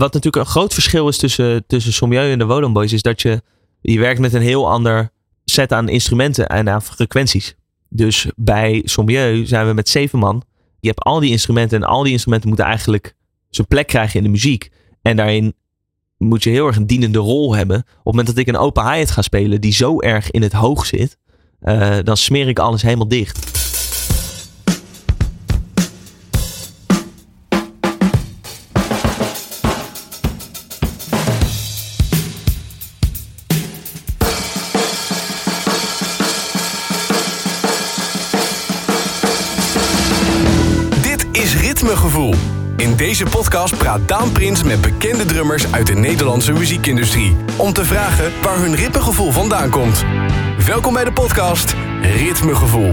wat natuurlijk een groot verschil is tussen, tussen Sommieu en de Wodan Boys, is dat je, je werkt met een heel ander set aan instrumenten en aan frequenties. Dus bij Sommieu zijn we met zeven man. Je hebt al die instrumenten en al die instrumenten moeten eigenlijk zijn plek krijgen in de muziek. En daarin moet je heel erg een dienende rol hebben. Op het moment dat ik een open hi-hat ga spelen die zo erg in het hoog zit, uh, dan smeer ik alles helemaal dicht. Deze podcast praat Daan Prins met bekende drummers uit de Nederlandse muziekindustrie. Om te vragen waar hun ritmegevoel vandaan komt. Welkom bij de podcast Ritmegevoel.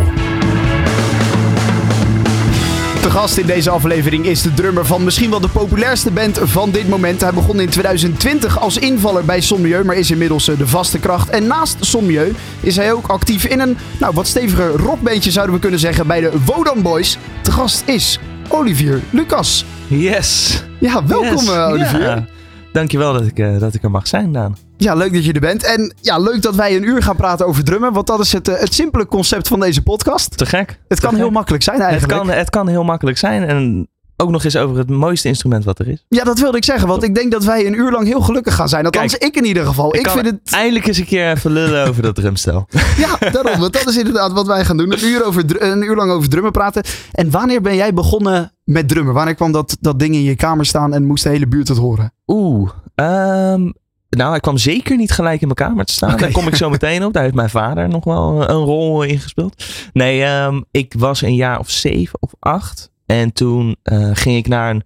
De gast in deze aflevering is de drummer van misschien wel de populairste band van dit moment. Hij begon in 2020 als invaller bij Sommieu, maar is inmiddels eh, de vaste kracht. En naast Sommieu is hij ook actief in een nou, wat steviger rockbandje zouden we kunnen zeggen bij de Wodan Boys. De gast is Olivier Lucas. Yes. Ja, welkom yes. Uh, Olivier. Ja. Dankjewel dat ik, uh, dat ik er mag zijn, Daan. Ja, leuk dat je er bent. En ja, leuk dat wij een uur gaan praten over drummen. Want dat is het, uh, het simpele concept van deze podcast. Te gek. Het Te kan gek. heel makkelijk zijn eigenlijk. Het kan, het kan heel makkelijk zijn. En ook nog eens over het mooiste instrument wat er is. Ja, dat wilde ik zeggen. Want ik denk dat wij een uur lang heel gelukkig gaan zijn. Althans, Kijk, ik in ieder geval. Ik, vind het... eindelijk eens een keer even lullen over dat drumstel. Ja, daarom. Want dat is inderdaad wat wij gaan doen. Een uur, over, een uur lang over drummen praten. En wanneer ben jij begonnen met drummen? Wanneer kwam dat, dat ding in je kamer staan en moest de hele buurt het horen? Oeh. ehm, nou, hij kwam zeker niet gelijk in mijn kamer te staan. Oké. Daar kom ik zo meteen op. Daar heeft mijn vader nog wel een rol in gespeeld. Nee, ehm, ik was een jaar of zeven of acht. En toen eh, ging ik naar een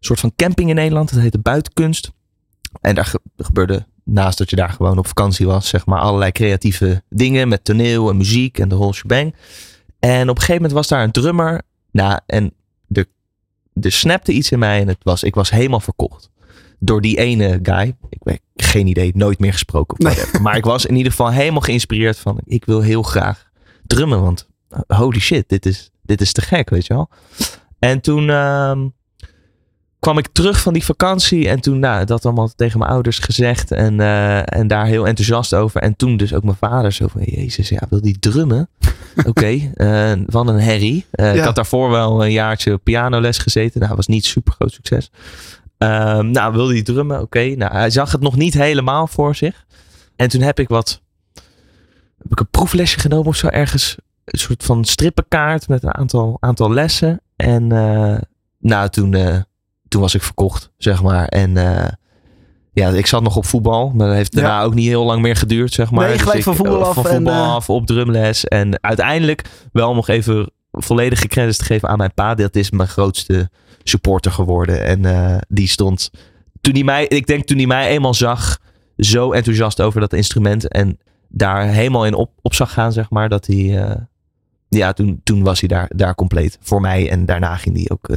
soort van camping in Nederland. Dat heette Buitenkunst. En daar ge- gebeurde, naast dat je daar gewoon op vakantie was, zeg maar allerlei creatieve dingen. Met toneel en muziek en de whole shebang. En op een gegeven moment was daar een drummer. Nou, en er, snapte iets in mij. En het was, ik was helemaal verkocht. Door die ene guy. Ik weet geen idee, nooit meer gesproken. Nee. Maar ik was in ieder geval helemaal geïnspireerd van. Ik wil heel graag drummen. Want holy shit, dit is, dit is te gek, weet je wel. En toen ehm, kwam ik terug van die vakantie. En toen nou, dat allemaal tegen mijn ouders gezegd. En, eh, en daar heel enthousiast over. En toen dus ook mijn vader zo van... Jezus, ja, wil die drummen? Oké, eh, wat een herrie. Eh, Ik had daarvoor wel een jaartje op pianoles gezeten. Nou, was niet super groot succes. Ehm, nou, wilde hij drummen? Oké. Nou, hij zag het nog niet helemaal voor zich. En toen heb ik wat... Heb ik een proeflesje genomen of zo ergens. Een soort van strippenkaart met een aantal, aantal lessen. En nou, toen, toen was ik verkocht, zeg maar. En eh, ja, ik zat nog op voetbal. Maar dat heeft daarna ook niet heel lang meer geduurd, zeg maar. Nee, gelijk ik, van voetbal eh, af Van en, voetbal eh, af, op drumles. En uiteindelijk wel nog even volledige credits te geven aan mijn pa. Dat is mijn grootste supporter geworden. En die stond, toen hij mij, ik denk toen hij mij eenmaal zag, zo enthousiast over dat instrument. En daar helemaal in op, op zag gaan, zeg maar. Dat hij, ja, toen, toen was hij daar, daar compleet voor mij. En daarna ging hij ook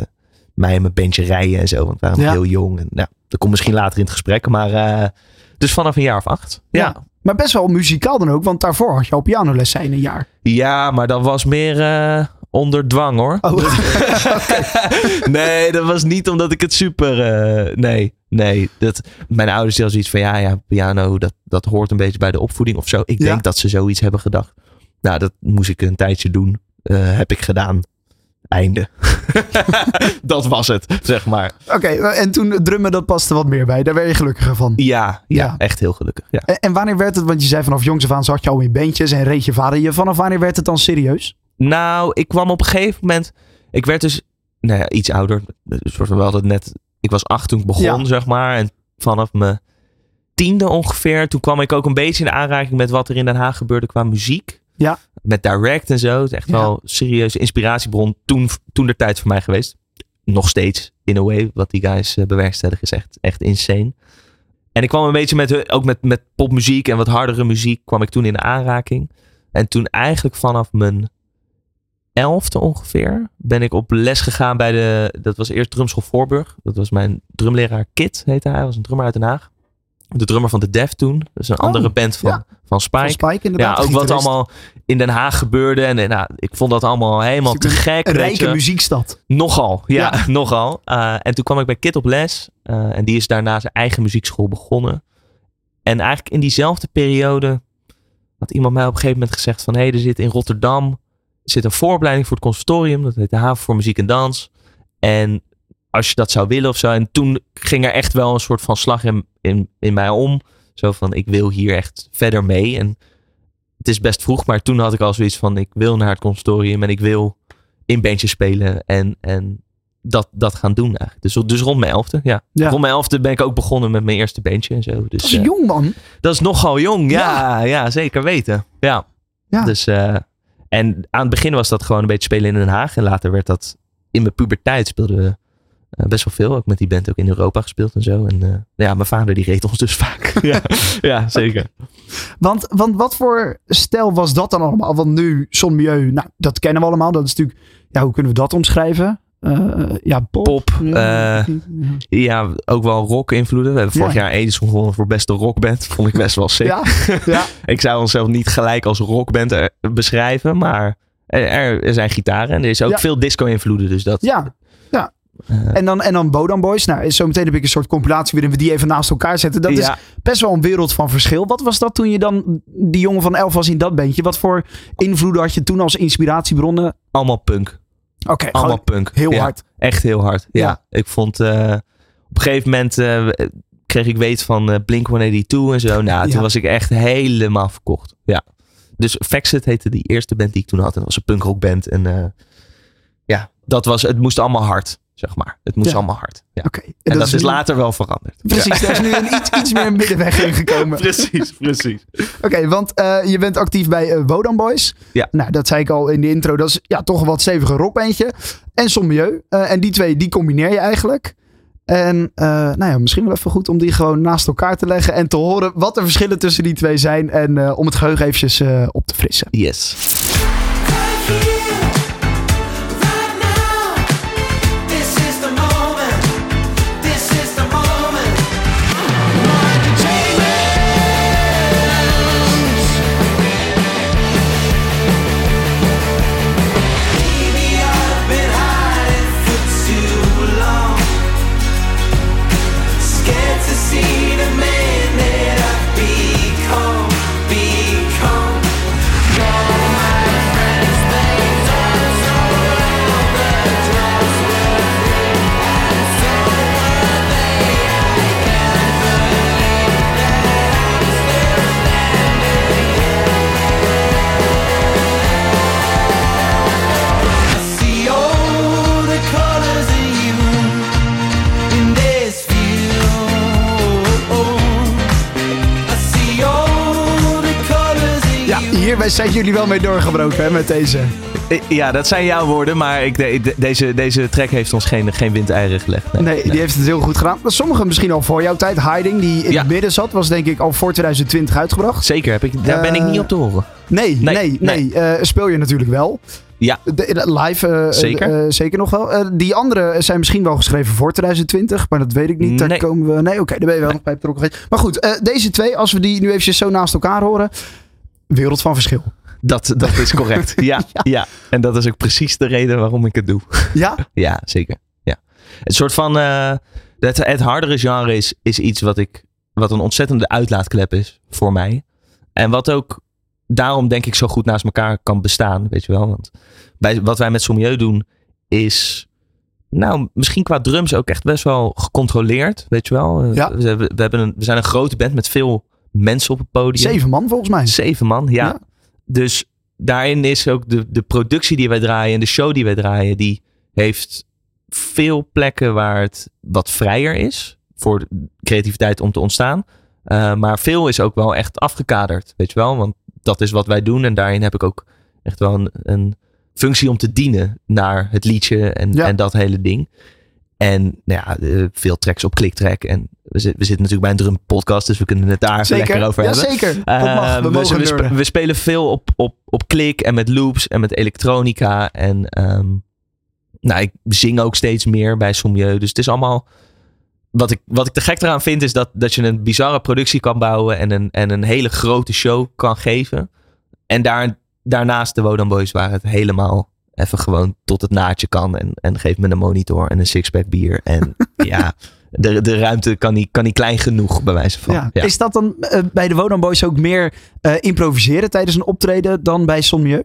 mij en mijn bandje rijden en zo. Want we waren Ja. heel jong. En, nou, dat komt misschien later in het gesprek. Maar eh, dus vanaf een jaar of acht. Ja. Ja. Maar best wel muzikaal dan ook. Want daarvoor had je al pianoles zijn een jaar. Ja, maar dat was meer eh, onder dwang hoor. Oh. nee, dat was niet omdat ik het super. eh, nee, nee. Dat, mijn ouders hadden zoiets van ja, ja, piano, dat, dat hoort een beetje bij de opvoeding of zo. Ik Ja. denk dat ze zoiets hebben gedacht. Nou, dat moest ik een tijdje doen. Heb ik gedaan. Einde. dat was het, zeg maar. Oké, en toen drummen, dat paste wat meer bij. Daar werd je gelukkiger van. Ja, ja, Ja. echt heel gelukkig. Ja. En, en wanneer werd het, want je zei vanaf jongs af aan zat je al in bandjes en reed je vader je. Vanaf wanneer werd het dan serieus? Nou, ik kwam op een gegeven moment. Ik werd dus nou ja, iets ouder. Soort van wel dat net. Ik was acht toen ik begon, Ja. zeg maar. En vanaf mijn tiende ongeveer. Toen kwam ik ook een beetje in aanraking met wat er in Den Haag gebeurde qua muziek. Ja. Met direct en zo. Het is echt wel een serieuze inspiratiebron. Toen, toen de tijd voor mij geweest. Nog steeds, in a way. Wat die guys eh, bewerkstelligen is echt, echt insane. En ik kwam een beetje met, ook met, met popmuziek en wat hardere muziek. kwam ik toen in de aanraking. En toen eigenlijk vanaf mijn elfde ongeveer ben ik op les gegaan bij de, dat was eerst drumschool Voorburg. Dat was mijn drumleraar Kit, heette hij. Hij was een drummer uit Den Haag. De drummer van The Def toen. Dus een andere band van, ja. van Van Spike. Ja, ook wat allemaal in Den Haag gebeurde. En, nou, ik vond dat allemaal helemaal te gek. Een rijke muziekstad. Nogal, ja, Ja. nogal. Eh, en toen kwam ik bij Kid op les. eh, en die is daarna zijn eigen muziekschool begonnen. En eigenlijk in diezelfde periode had iemand mij op een gegeven moment gezegd van... hé, hey, er zit in Rotterdam zit een vooropleiding voor het conservatorium. Dat heet de Haven voor Muziek en Dans. En als je dat zou willen of zo. En toen ging er echt wel een soort van slag in, in, in mij om. Zo van, ik wil hier echt verder mee. En het is best vroeg, maar toen had ik al zoiets van... ik wil naar het conservatorium en ik wil in bandjes spelen en, en dat, dat gaan doen eigenlijk. Dus, dus rond mijn elfde, ja. Ja. Rond mijn elfde ben ik ook begonnen met mijn eerste bandje en zo. Dus Dat is eh, jong, man. dat is nogal jong, ja, ja. zeker weten. Ja. Ja. Dus, eh, en aan het begin was dat gewoon een beetje spelen in Den Haag. En later werd dat, in mijn puberteit speelden we best wel veel. Ook met die band ook in Europa gespeeld en zo. En eh, ja, mijn vader die reed ons dus vaak. ja, ja, zeker. Want, want wat voor stijl was dat dan allemaal? Want nu, Son Milieu, nou, dat kennen we allemaal. Dat is natuurlijk, ja, hoe kunnen we dat omschrijven? Eh, ja, pop. Pop, Ja, eh, Ja, ook wel rock invloeden. We hebben vorig Ja. jaar Edison gewonnen voor beste rockband. Vond ik best wel sick. ja, ja, Ik zou onszelf niet gelijk als rockband eh, beschrijven, maar er, er zijn gitaren en er is ook Ja. veel disco-invloeden. Dus dat. ja. eh, En dan, en dan Bodan Boys. Nou, zometeen heb ik een soort compilatie waarin we die even naast elkaar zetten. Dat is best wel een wereld van verschil. Wat was dat toen je dan die jongen van elf was in dat bandje? Wat voor invloeden had je toen als inspiratiebronnen? allemaal punk. Oké, Allemaal punk. heel Ja, hard. Echt heel hard. Ja, Ja. ik vond eh, op een gegeven moment eh, kreeg ik weet van eh, Blink 182 en zo. Nou, toen was ik echt helemaal verkocht. Ja. Dus Faxit heette die eerste band die ik toen had. En dat was een punkrockband. En eh, ja, dat was, het moest allemaal hard, zeg maar. Het moest Ja. allemaal hard. Ja. Oké. En, dat, is later wel veranderd. Precies, daar is nu een iets, iets meer middenweg in gekomen. Precies, precies. Oké, want eh, je bent actief bij eh Wodan Boys. Ja. Nou, dat zei ik al in de intro. Dat is ja, toch een wat stevige rockbandje. En Son Milieu. Eh, en die twee, die combineer je eigenlijk. En nou ja, misschien wel even goed om die gewoon naast elkaar te leggen. En te horen wat de verschillen tussen die twee zijn. En om het geheugen eventjes op te frissen. Yes. Zijn jullie wel mee doorgebroken hè, met deze. Eh, Ja, dat zijn jouw woorden, maar ik, de- de- deze, deze track heeft ons geen, geen windeieren gelegd. Nee, Nee, die heeft het heel goed gedaan. Sommigen misschien al voor jouw tijd. Hiding, die in Ja. het midden zat, was denk ik al voor 2020 uitgebracht. Zeker, heb ik, daar ben ik Eh, niet op te horen. Nee, nee, Nee, nee. Eh, speel je natuurlijk wel. Ja. De- live Zeker. zeker nog wel. Die andere zijn misschien wel geschreven voor 2020, maar dat weet ik niet. Daar Nee. komen we. Nee, oké, daar ben je wel nog bij betrokken. Maar goed, deze twee, als we die nu eventjes zo naast elkaar horen. Wereld van verschil. Dat, dat is correct. Ja, ja. En dat is ook precies de reden waarom ik het doe. Ja? Ja, zeker. Ja. Het soort van. eh, het, het hardere genre is, is iets wat ik. Wat een ontzettende uitlaatklep is voor mij. En wat ook daarom denk ik zo goed naast elkaar kan bestaan. Weet je wel. Want bij, wat wij met Sommieu doen is. Nou, misschien qua drums ook echt best wel gecontroleerd. Weet je wel. Ja. We, hebben- we, hebben een, we zijn een grote band met veel mensen op het podium. Zeven man volgens mij. Zeven man, ja. Ja. Dus daarin is ook de, de productie die wij draaien en de show die wij draaien, die heeft veel plekken waar het wat vrijer is voor creativiteit om te ontstaan. Uh, maar veel is ook wel echt afgekaderd, weet je wel. Want dat is wat wij doen en daarin heb ik ook echt wel een, een functie om te dienen naar het liedje en, Ja. en dat hele ding. En nou ja, eh, veel tracks op kliktrack. En we, zit- we zitten natuurlijk bij een drum podcast, dus we kunnen het daar Zeker. lekker over ja, hebben. zeker. Eh, mag. We we, spelen veel op, op, op klik en met loops en met elektronica. En ehm, nou, ik zing ook steeds meer bij Sommieu. Dus het is allemaal wat, ik, wat ik te gek eraan vind is dat, dat je een bizarre productie kan bouwen en een, en een hele grote show kan geven. En daar, daarnaast de Wodan Boys waar het helemaal even gewoon tot het naadje kan. En, en geef me een monitor en een sixpack bier. En ja, de, de ruimte kan niet, kan niet klein genoeg bij wijze van. Ja. Ja. Is dat dan eh, bij de Wodan Boys ook meer eh, improviseren tijdens een optreden dan bij Sommieu?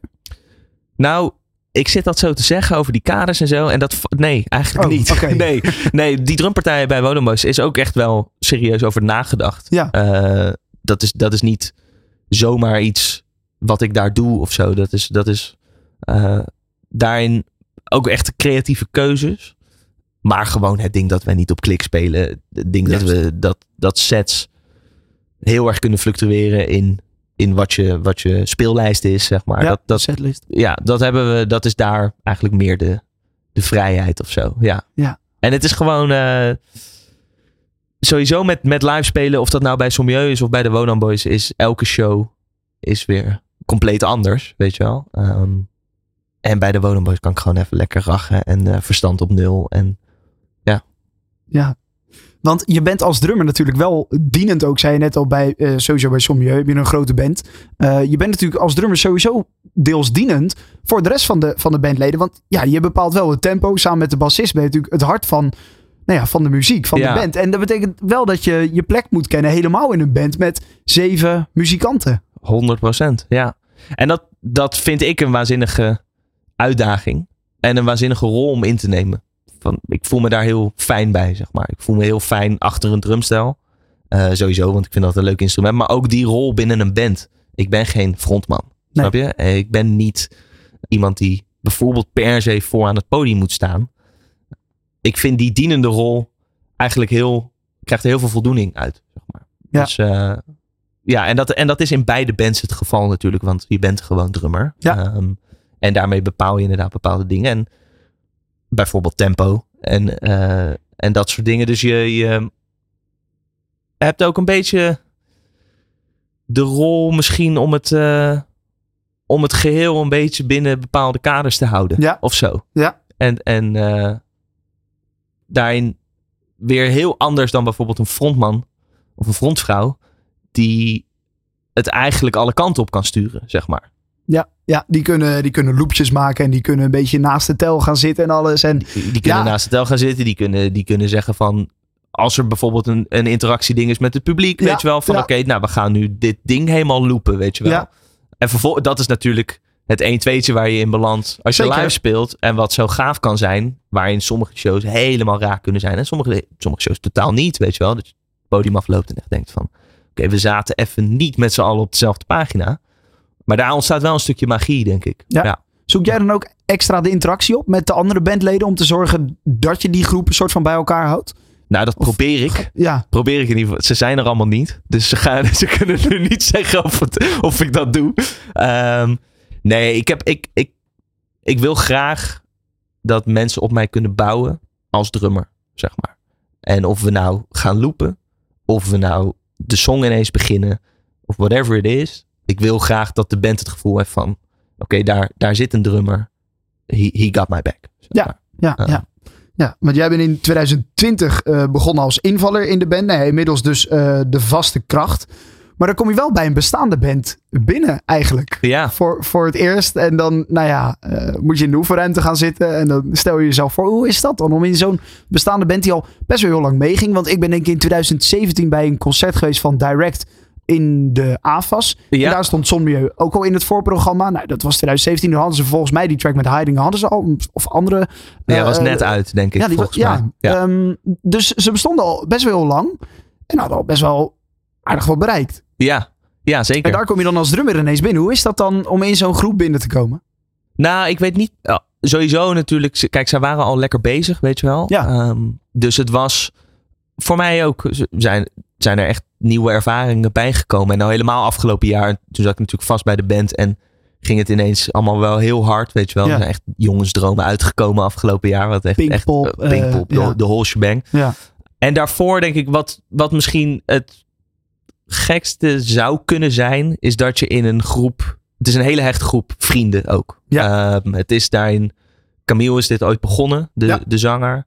Nou, ik zit dat zo te zeggen over die kaders en zo. En dat, nee, eigenlijk Oh, niet. Nee, nee, die drumpartij bij Wodenboys is ook echt wel serieus over nagedacht. Ja. Eh, dat, is, dat is niet zomaar iets wat ik daar doe of zo. Dat is, dat is daarin ook echt creatieve keuzes. Maar gewoon het ding dat we niet op klik spelen. Het ding dat we dat, dat sets heel erg kunnen fluctueren in, in wat, je, wat je speellijst is, zeg maar. ja, dat, dat, setlist. ja, dat hebben we, dat is daar eigenlijk meer de, de vrijheid of zo. Ja. Ja. En het is gewoon eh, sowieso met, met live spelen, of dat nou bij Sommieu is of bij de Wonan Boys, is elke show is weer compleet anders, weet je wel. Ehm, en bij de Wonan Boys kan ik gewoon even lekker rachen en eh, verstand op nul. En Ja. Want je bent als drummer natuurlijk wel dienend ook, zei je net al bij, eh, sowieso bij Sommieu, heb je een grote band. Eh, je bent natuurlijk als drummer sowieso deels dienend voor de rest van de, van de bandleden. Want ja, je bepaalt wel het tempo. Samen met de bassist ben je natuurlijk het hart van, nou ja, van de muziek, van Ja. de band. En dat betekent wel dat je je plek moet kennen helemaal in een band met zeven muzikanten. 100% ja. En dat, dat vind ik een waanzinnige uitdaging. En een waanzinnige rol om in te nemen. Van, ik voel me daar heel fijn bij, zeg maar. Ik voel me heel fijn achter een drumstel. Eh, sowieso, want ik vind dat een leuk instrument. Maar ook die rol binnen een band. Ik ben geen frontman. Nee. Snap je? Eh, Ik ben niet iemand die bijvoorbeeld per se voor aan het podium moet staan. Ik vind die dienende rol eigenlijk heel... krijgt er heel veel voldoening uit, zeg maar. Ja. Dus eh, ja, en dat, en dat is in beide bands het geval natuurlijk, want je bent gewoon drummer. Ja. Ehm, en daarmee bepaal je inderdaad bepaalde dingen. En bijvoorbeeld tempo en, eh, en dat soort dingen. Dus je, je hebt ook een beetje de rol misschien om het, eh, om het geheel een beetje binnen bepaalde kaders te houden. Ja. Of zo. Ja. En, en eh, daarin weer heel anders dan bijvoorbeeld een frontman of een frontvrouw. Die het eigenlijk alle kanten op kan sturen, zeg maar. Ja, ja die, kunnen, die kunnen loopjes maken en die kunnen een beetje naast de tel gaan zitten en alles. En Die, die kunnen Ja. naast het tel gaan zitten. Die kunnen, die kunnen zeggen van... Als er bijvoorbeeld een, een interactieding is met het publiek. Ja, Weet je wel, van ja. oké, nou we gaan nu dit ding helemaal loopen, weet je wel. En vervolgens, dat is natuurlijk het 1 2'tje waar je in belandt. Als je Zeker. live speelt en wat zo gaaf kan zijn. Waarin sommige shows helemaal raak kunnen zijn. En sommige, sommige shows totaal niet, weet je wel. Dat je het podium afloopt en echt denkt van... Oké, we zaten even niet met z'n allen op dezelfde pagina. Maar daar ontstaat wel een stukje magie, denk ik. Ja. zoek jij dan ook extra de interactie op met de andere bandleden om te zorgen dat je die groep een soort van bij elkaar houdt? Nou, dat probeer ik. Ja, Probeer ik in ieder geval. Ze zijn er allemaal niet. Dus ze, gaan, ze kunnen nu niet zeggen of, het, of ik dat doe. Ehm, nee, ik, heb, ik, ik, ik wil graag dat mensen op mij kunnen bouwen als drummer, zeg maar. En of we nou gaan loopen, of we nou de song ineens beginnen, of whatever it is. Ik wil graag dat de band het gevoel heeft van, oké, daar, daar zit een drummer. He, he got my back. Ja. ja, Ja. ja. Ja, want jij bent in 2020 eh, begonnen als invaller in de band. Nee, inmiddels dus eh, de vaste kracht. Maar dan kom je wel bij een bestaande band binnen eigenlijk. Ja, Voor, voor het eerst. En dan, nou ja, eh, moet je in de oefenruimte gaan zitten. En dan stel je jezelf voor, hoe is dat dan? Om in zo'n bestaande band die al best wel heel lang meeging. Want ik ben denk ik in 2017 bij een concert geweest van Direct in de AFAS. Ja. En daar stond Sommieu ook al in het voorprogramma. Nou, dat was 2017. Toen hadden ze volgens mij die track met Hiding hadden ze al. Of andere. ja eh, was eh, net uit, denk ik. ja, die, volgens ja, mij. Ja. ehm, dus ze bestonden al best wel heel lang. En hadden al best wel aardig wat bereikt. Ja, ja zeker. En daar kom je dan als drummer ineens binnen. Hoe is dat dan om in zo'n groep binnen te komen? Nou, ik weet niet. sowieso natuurlijk. Kijk, zij waren al lekker bezig, weet je wel. Ja. Ehm, dus het was voor mij ook. Zijn, zijn er echt nieuwe ervaringen bijgekomen. En nou helemaal afgelopen jaar. Toen zat ik natuurlijk vast bij de band. En ging het ineens allemaal wel heel hard, weet je wel. Ja. Er zijn echt jongensdromen uitgekomen afgelopen jaar. Wat echt, Pinkpop, echt, eh, Pinkpop, eh, de, ja. de whole shebang. Ja. En daarvoor denk ik, wat, wat misschien het gekste zou kunnen zijn, is dat je in een groep. Het is een hele hechte groep vrienden ook. Ja. Ehm, het is daarin. Camille is dit ooit begonnen, de, Ja. de zanger,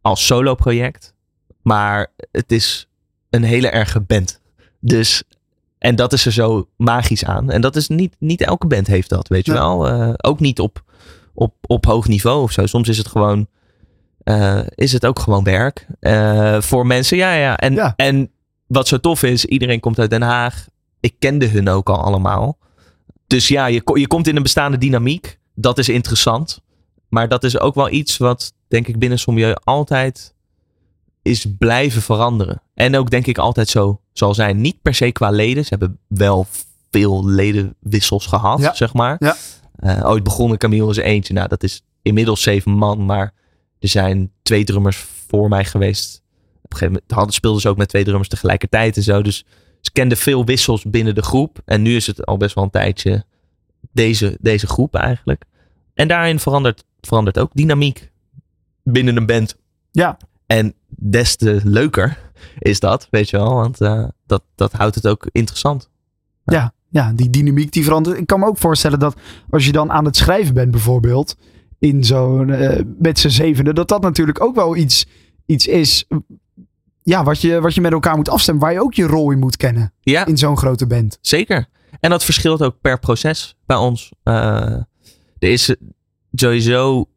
als solo project. Maar het is een hele erge band. Dus, en dat is er zo magisch aan. En dat is niet, niet elke band heeft dat, weet je wel. Eh, ook niet op, op, op hoog niveau of zo. Soms is het gewoon, eh, is het ook gewoon werk. Eh, voor mensen, ja, ja. En, Ja. en wat zo tof is, iedereen komt uit Den Haag. Ik kende hun ook al allemaal. Dus ja, je, je komt in een bestaande dynamiek. Dat is interessant. Maar dat is ook wel iets wat, denk ik, binnen Sommieu altijd is blijven veranderen. En ook, denk ik, altijd zo zal zijn. Niet per se qua leden. Ze hebben wel veel ledenwissels gehad, Ja. zeg maar. Ja. Eh, ooit begonnen Camille als eentje. Nou, dat is inmiddels zeven man. Maar er zijn twee drummers voor mij geweest. Op een gegeven moment hadden, speelden ze ook met twee drummers tegelijkertijd en zo. Dus ze kenden veel wissels binnen de groep. En nu is het al best wel een tijdje deze, deze groep eigenlijk. En daarin verandert, verandert ook dynamiek binnen een band. Ja. En des te leuker is dat, weet je wel. Want eh, dat, dat houdt het ook interessant. Ja, ja, die dynamiek die verandert. Ik kan me ook voorstellen dat als je dan aan het schrijven bent bijvoorbeeld, in zo'n, eh, met z'n zevende, dat dat natuurlijk ook wel iets, iets is, ja, wat je, wat je met elkaar moet afstemmen, waar je ook je rol in moet kennen Ja, in zo'n grote band. zeker. En dat verschilt ook per proces bij ons. Eh, er is sowieso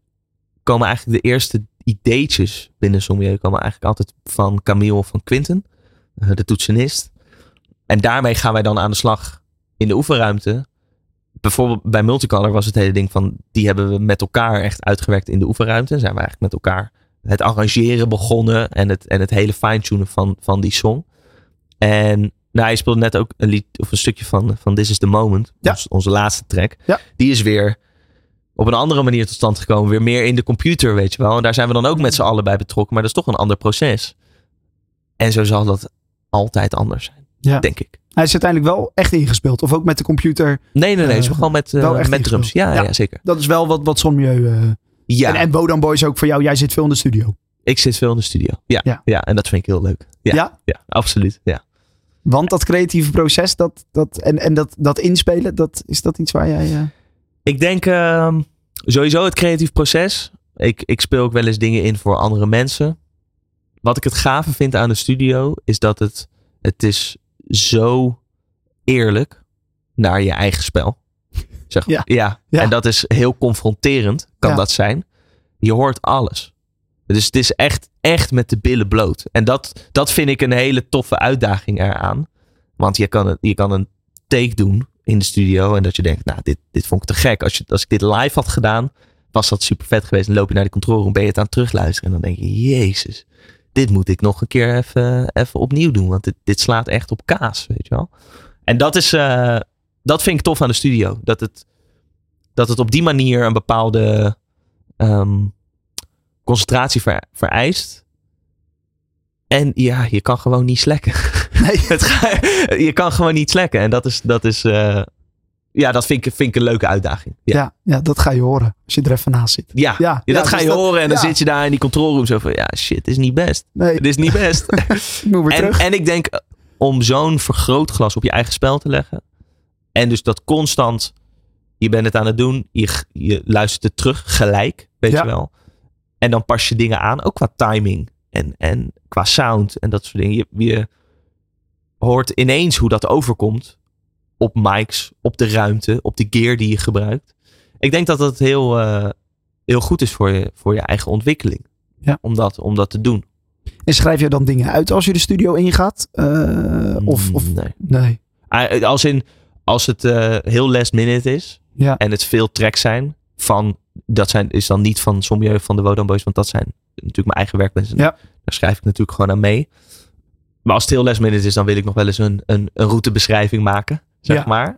komen eigenlijk de eerste ideetjes binnen Sommieu komen eigenlijk altijd van Camille of van Quinten, eh, de toetsenist. En daarmee gaan wij dan aan de slag in de oefenruimte. Bijvoorbeeld bij Multicolor was het hele ding van, die hebben we met elkaar echt uitgewerkt in de oefenruimte. Zijn we eigenlijk met elkaar het arrangeren begonnen en het, en het hele fine-tunen van, van die song. En nou, hij speelde net ook een lied of een stukje van, van This is the Moment, Ja. ons- onze laatste track. Ja. Die is weer op een andere manier tot stand gekomen. Weer meer in de computer, weet je wel. En daar zijn we dan ook met z'n allen bij betrokken. Maar dat is toch een ander proces. En zo zal dat altijd anders zijn, Ja. denk ik. Hij is uiteindelijk wel echt ingespeeld, of ook met de computer. Nee, nee, nee. Is gewoon met, eh, met drums. Ja, ja. Ja. zeker. Dat is wel wat, wat Sommieu... eh Ja, en, en Bodan Boys ook voor jou, jij zit veel in de studio. ik zit veel in de studio. Ja, Ja. ja. en dat vind ik heel leuk. Ja, Ja? ja, absoluut. Ja. Want dat creatieve proces dat, dat, en, en dat, dat inspelen, dat, is dat iets waar jij... Ik denk ehm, sowieso het creatief proces. Ik, ik speel ook wel eens dingen in voor andere mensen. Wat ik het gave vind aan de studio is dat het, het is zo eerlijk naar je eigen spel. Zeg maar. Ja. Ja. En dat is heel confronterend, kan Ja. dat zijn. Je hoort alles. Dus het is echt, echt met de billen bloot. En dat, dat vind ik een hele toffe uitdaging eraan. Want je kan, je kan een take doen in de studio. En dat je denkt, nou, dit, dit vond ik te gek. Als, je, als ik dit live had gedaan, was dat super vet geweest. Dan loop je naar de controle room, ben je het aan het terugluisteren. En dan denk je, jezus, dit moet ik nog een keer even, even opnieuw doen. Want dit, dit slaat echt op kaas, weet je wel. En dat is, eh, dat vind ik tof aan de studio. Dat het, dat het op die manier een bepaalde ehm, concentratie ver- vereist. En ja, je kan gewoon niet slekken. Nee. Het ga- je kan gewoon niet slekken. En dat is, dat is eh, ja, dat vind ik, vind ik een leuke uitdaging. Ja, ja. Ja, dat ga je horen als je er even naast zit. ja. Ja, Ja, dat ga dus je dat- horen. En dan zit je daar in die control room zo van, ja, shit, dit is niet best. Nee, Dit is niet best. ik moet en, terug. en ik denk, eh, om zo'n vergrootglas op je eigen spel te leggen. En dus dat constant, je bent het aan het doen. Je, je luistert het terug gelijk, weet je wel. En dan pas je dingen aan, ook qua timing. En, en qua sound en dat soort dingen. Je, je hoort ineens hoe dat overkomt. Op mics, op de ruimte, op de gear die je gebruikt. Ik denk dat dat heel, eh, heel goed is voor je, voor je eigen ontwikkeling. Ja. Om, dat, om dat te doen. En schrijf je dan dingen uit als je de studio ingaat? Eh, of, of Nee. nee? Ah, Als, in, als het eh, heel last minute is Ja. en het veel tracks zijn van, dat zijn, is dan niet van Sommieu van de Wodan Boys, want dat zijn natuurlijk mijn eigen werkmensen. Ja. Daar schrijf ik natuurlijk gewoon aan mee. Maar als het heel last minute is, dan wil ik nog wel eens een, een, een routebeschrijving maken, zeg Ja. maar.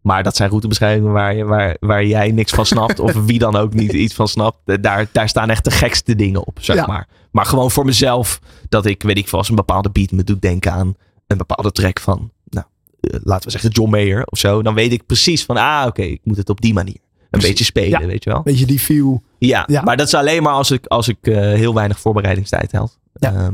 Maar dat zijn routebeschrijvingen waar, je, waar, waar jij niks van snapt. of wie dan ook niet iets van snapt. Eh, Daar, daar staan echt de gekste dingen op, zeg Ja. maar. Maar gewoon voor mezelf. Dat ik, weet ik als een bepaalde beat me doet denken aan een bepaalde track van, nou, eh, laten we zeggen John Mayer of zo. Dan weet ik precies van, ah, oké, ik moet het op die manier. Een Precies. beetje spelen, Ja. weet je wel. Weet je, die feel. Ja, Ja. maar dat is alleen maar als ik, als ik eh, heel weinig voorbereidingstijd had. Ja.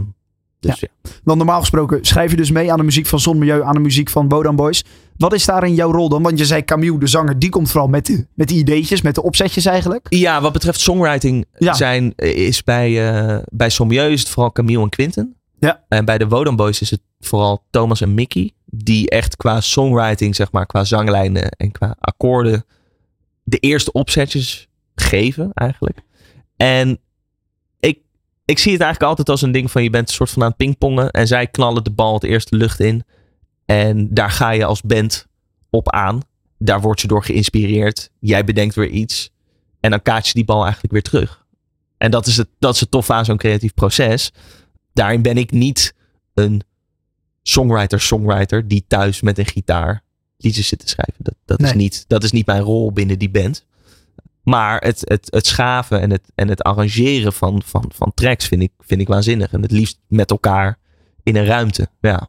Dus ja. Want normaal gesproken schrijf je dus mee aan de muziek van Zonmilieu, aan de muziek van Bodan Boys. Wat is daarin jouw rol dan? Want je zei Camille, de zanger, die komt vooral met de, met de ideetjes, met de opzetjes eigenlijk. Ja, wat betreft songwriting Ja. zijn, is bij, eh bij is het vooral Camille en Quinten. Ja. En bij de Wodan Boys is het vooral Thomas en Mickey. Die echt qua songwriting, zeg maar, qua zanglijnen en qua akkoorden. de eerste opzetjes geven, eigenlijk. En ik, zie het eigenlijk altijd als een ding van je bent een soort van aan het pingpongen. En zij knallen de bal het eerste lucht in. En daar ga je als band op aan. Daar word je door geïnspireerd. Jij bedenkt weer iets. En dan kaats je die bal eigenlijk weer terug. En dat is het, dat is het tof aan zo'n creatief proces. Daarin ben ik niet een songwriter-songwriter die thuis met een gitaar liedjes zit te schrijven. Dat, dat, is, niet, dat is niet mijn rol binnen die band. Maar het, het, het schaven en het, en het arrangeren van, van, van tracks vind ik, vind ik waanzinnig. En het liefst met elkaar in een ruimte. Ja.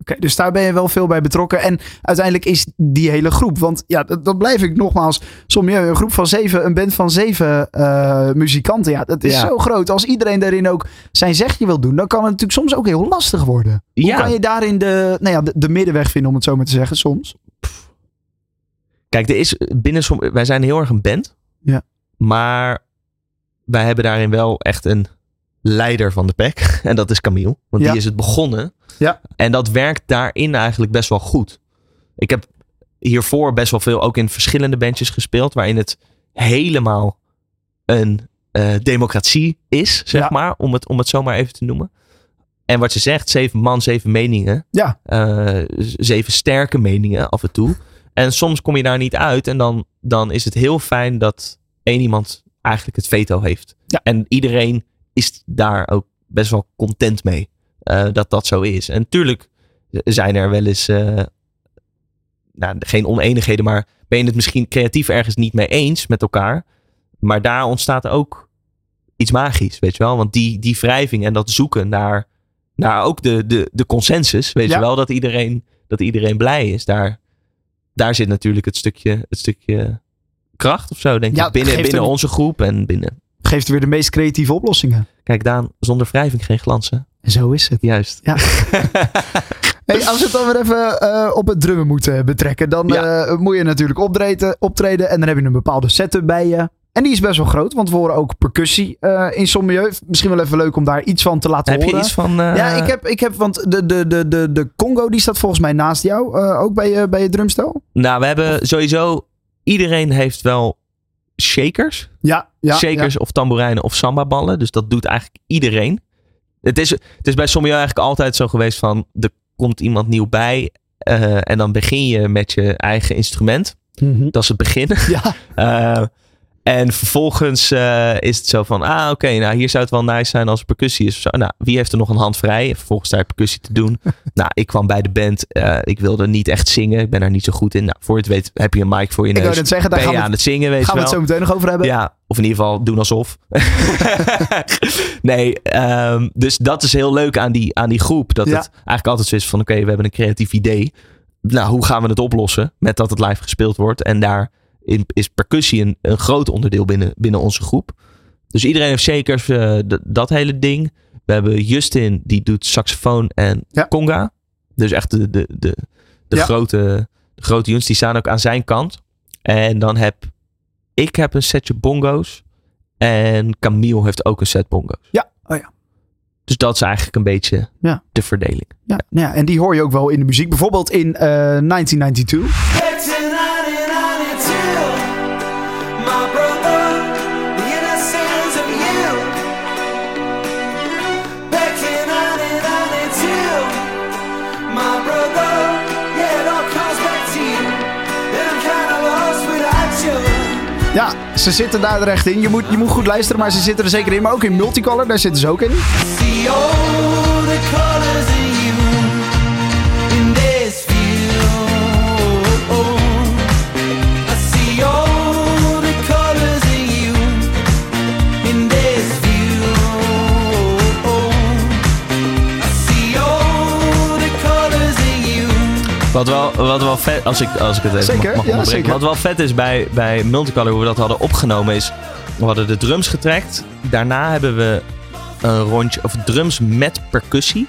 Oké, dus daar ben je wel veel bij betrokken. En uiteindelijk is die hele groep, want ja, dat, dat blijf ik nogmaals. Soms een groep van zeven, een band van zeven eh, muzikanten. Ja, dat is Ja. zo groot. Als iedereen daarin ook zijn zegje wil doen, dan kan het natuurlijk soms ook heel lastig worden. Hoe Ja. kan je daarin de, nou ja, de, de middenweg vinden, om het zo maar te zeggen, soms? Kijk, er is binnen som, wij zijn heel erg een band. Ja. Maar wij hebben daarin wel echt een leider van de pack. En dat is Camille. Want Ja. die is het begonnen. Ja. En dat werkt daarin eigenlijk best wel goed. Ik heb hiervoor best wel veel ook in verschillende bandjes gespeeld. Waarin het helemaal een eh, democratie is, zeg Ja. maar. Om het, om het zo maar even te noemen. En wat je zegt, zeven man, zeven meningen. Ja. Eh, zeven sterke meningen af en toe. En soms kom je daar niet uit. En dan, dan is het heel fijn dat één iemand eigenlijk het veto heeft. Ja. En iedereen is daar ook best wel content mee. eh, dat dat zo is. En natuurlijk zijn er wel eens. eh, nou, geen oneenigheden, maar ben je het misschien creatief ergens niet mee eens met elkaar. Maar daar ontstaat ook iets magisch, weet je wel. Want die, die wrijving en dat zoeken naar, naar ook de, de, de consensus, weet Ja. je wel. Dat iedereen, dat iedereen blij is. Daar, daar zit natuurlijk het stukje, het stukje kracht of zo, denk Ja, ik. Binnen, binnen een- onze groep en binnen. Geeft weer de meest creatieve oplossingen. Kijk, Daan, zonder wrijving geen glansen. En zo is het. Juist. Ja. Hey, als we het dan weer even eh, op het drummen moeten betrekken, dan Ja. eh, moet je natuurlijk optreden, optreden en dan heb je een bepaalde setup bij je. En die is best wel groot, want we horen ook percussie eh, in Sommieu. Misschien wel even leuk om daar iets van te laten Heb horen. je iets van... eh, Ja, ik heb, ik heb, want de, de, de, de, de Congo die staat volgens mij naast jou, eh, ook bij je, bij je drumstel. Nou, we hebben sowieso... Iedereen heeft wel shakers. Ja, ja. shakers of tamboerijnen of sambaballen. Dus dat doet eigenlijk iedereen. Het is, het is bij sommigen eigenlijk altijd zo geweest van... Er komt iemand nieuw bij en dan begin je met je eigen instrument. Mhm. Dat is het begin. Ja, en vervolgens eh, is het zo van, ah oké, nou hier zou het wel nice zijn als er percussie is. of zo. Nou, wie heeft er nog een hand vrij? En vervolgens daar percussie te doen. nou, ik kwam bij de band. eh, ik wilde niet echt zingen. Ik ben daar niet zo goed in. Nou, voor je het weet heb je een mic voor je ik neus. wou net zeggen, daar ben gaan je aan het zingen, weet gaan we het zo meteen nog over hebben. Ja, of in ieder geval doen alsof. nee, ehm, dus dat is heel leuk aan die, aan die groep. Dat Ja. het eigenlijk altijd zo is van oké, we hebben een creatief idee. Nou, hoe gaan we het oplossen met dat het live gespeeld wordt? En daar in- is percussie een, een groot onderdeel binnen, binnen onze groep. Dus iedereen heeft shakers, eh, dat hele ding. We hebben Justin, die doet saxofoon en Ja. conga. Dus echt de, de, de, de, Ja. grote, de grote jongens, die staan ook aan zijn kant. En dan heb ik heb een setje bongo's. En Camille heeft ook een set bongo's. Ja, oh ja. Dus dat is eigenlijk een beetje Ja. de verdeling. Ja, nou ja, en die hoor je ook wel in de muziek. Bijvoorbeeld in eh, 1992. Back Ja, ze zitten daar echt in. Je moet, je moet goed luisteren, maar ze zitten er zeker in. Maar ook in Multicolor, daar zitten ze ook in Wat wel, wat wel vet, als ik, als ik het even Zeker, mag, mag ja. Wat wel vet is bij, bij Multicolor, hoe we dat hadden opgenomen, is... We hadden de drums getrekt. Daarna hebben we een rondje, of drums met percussie.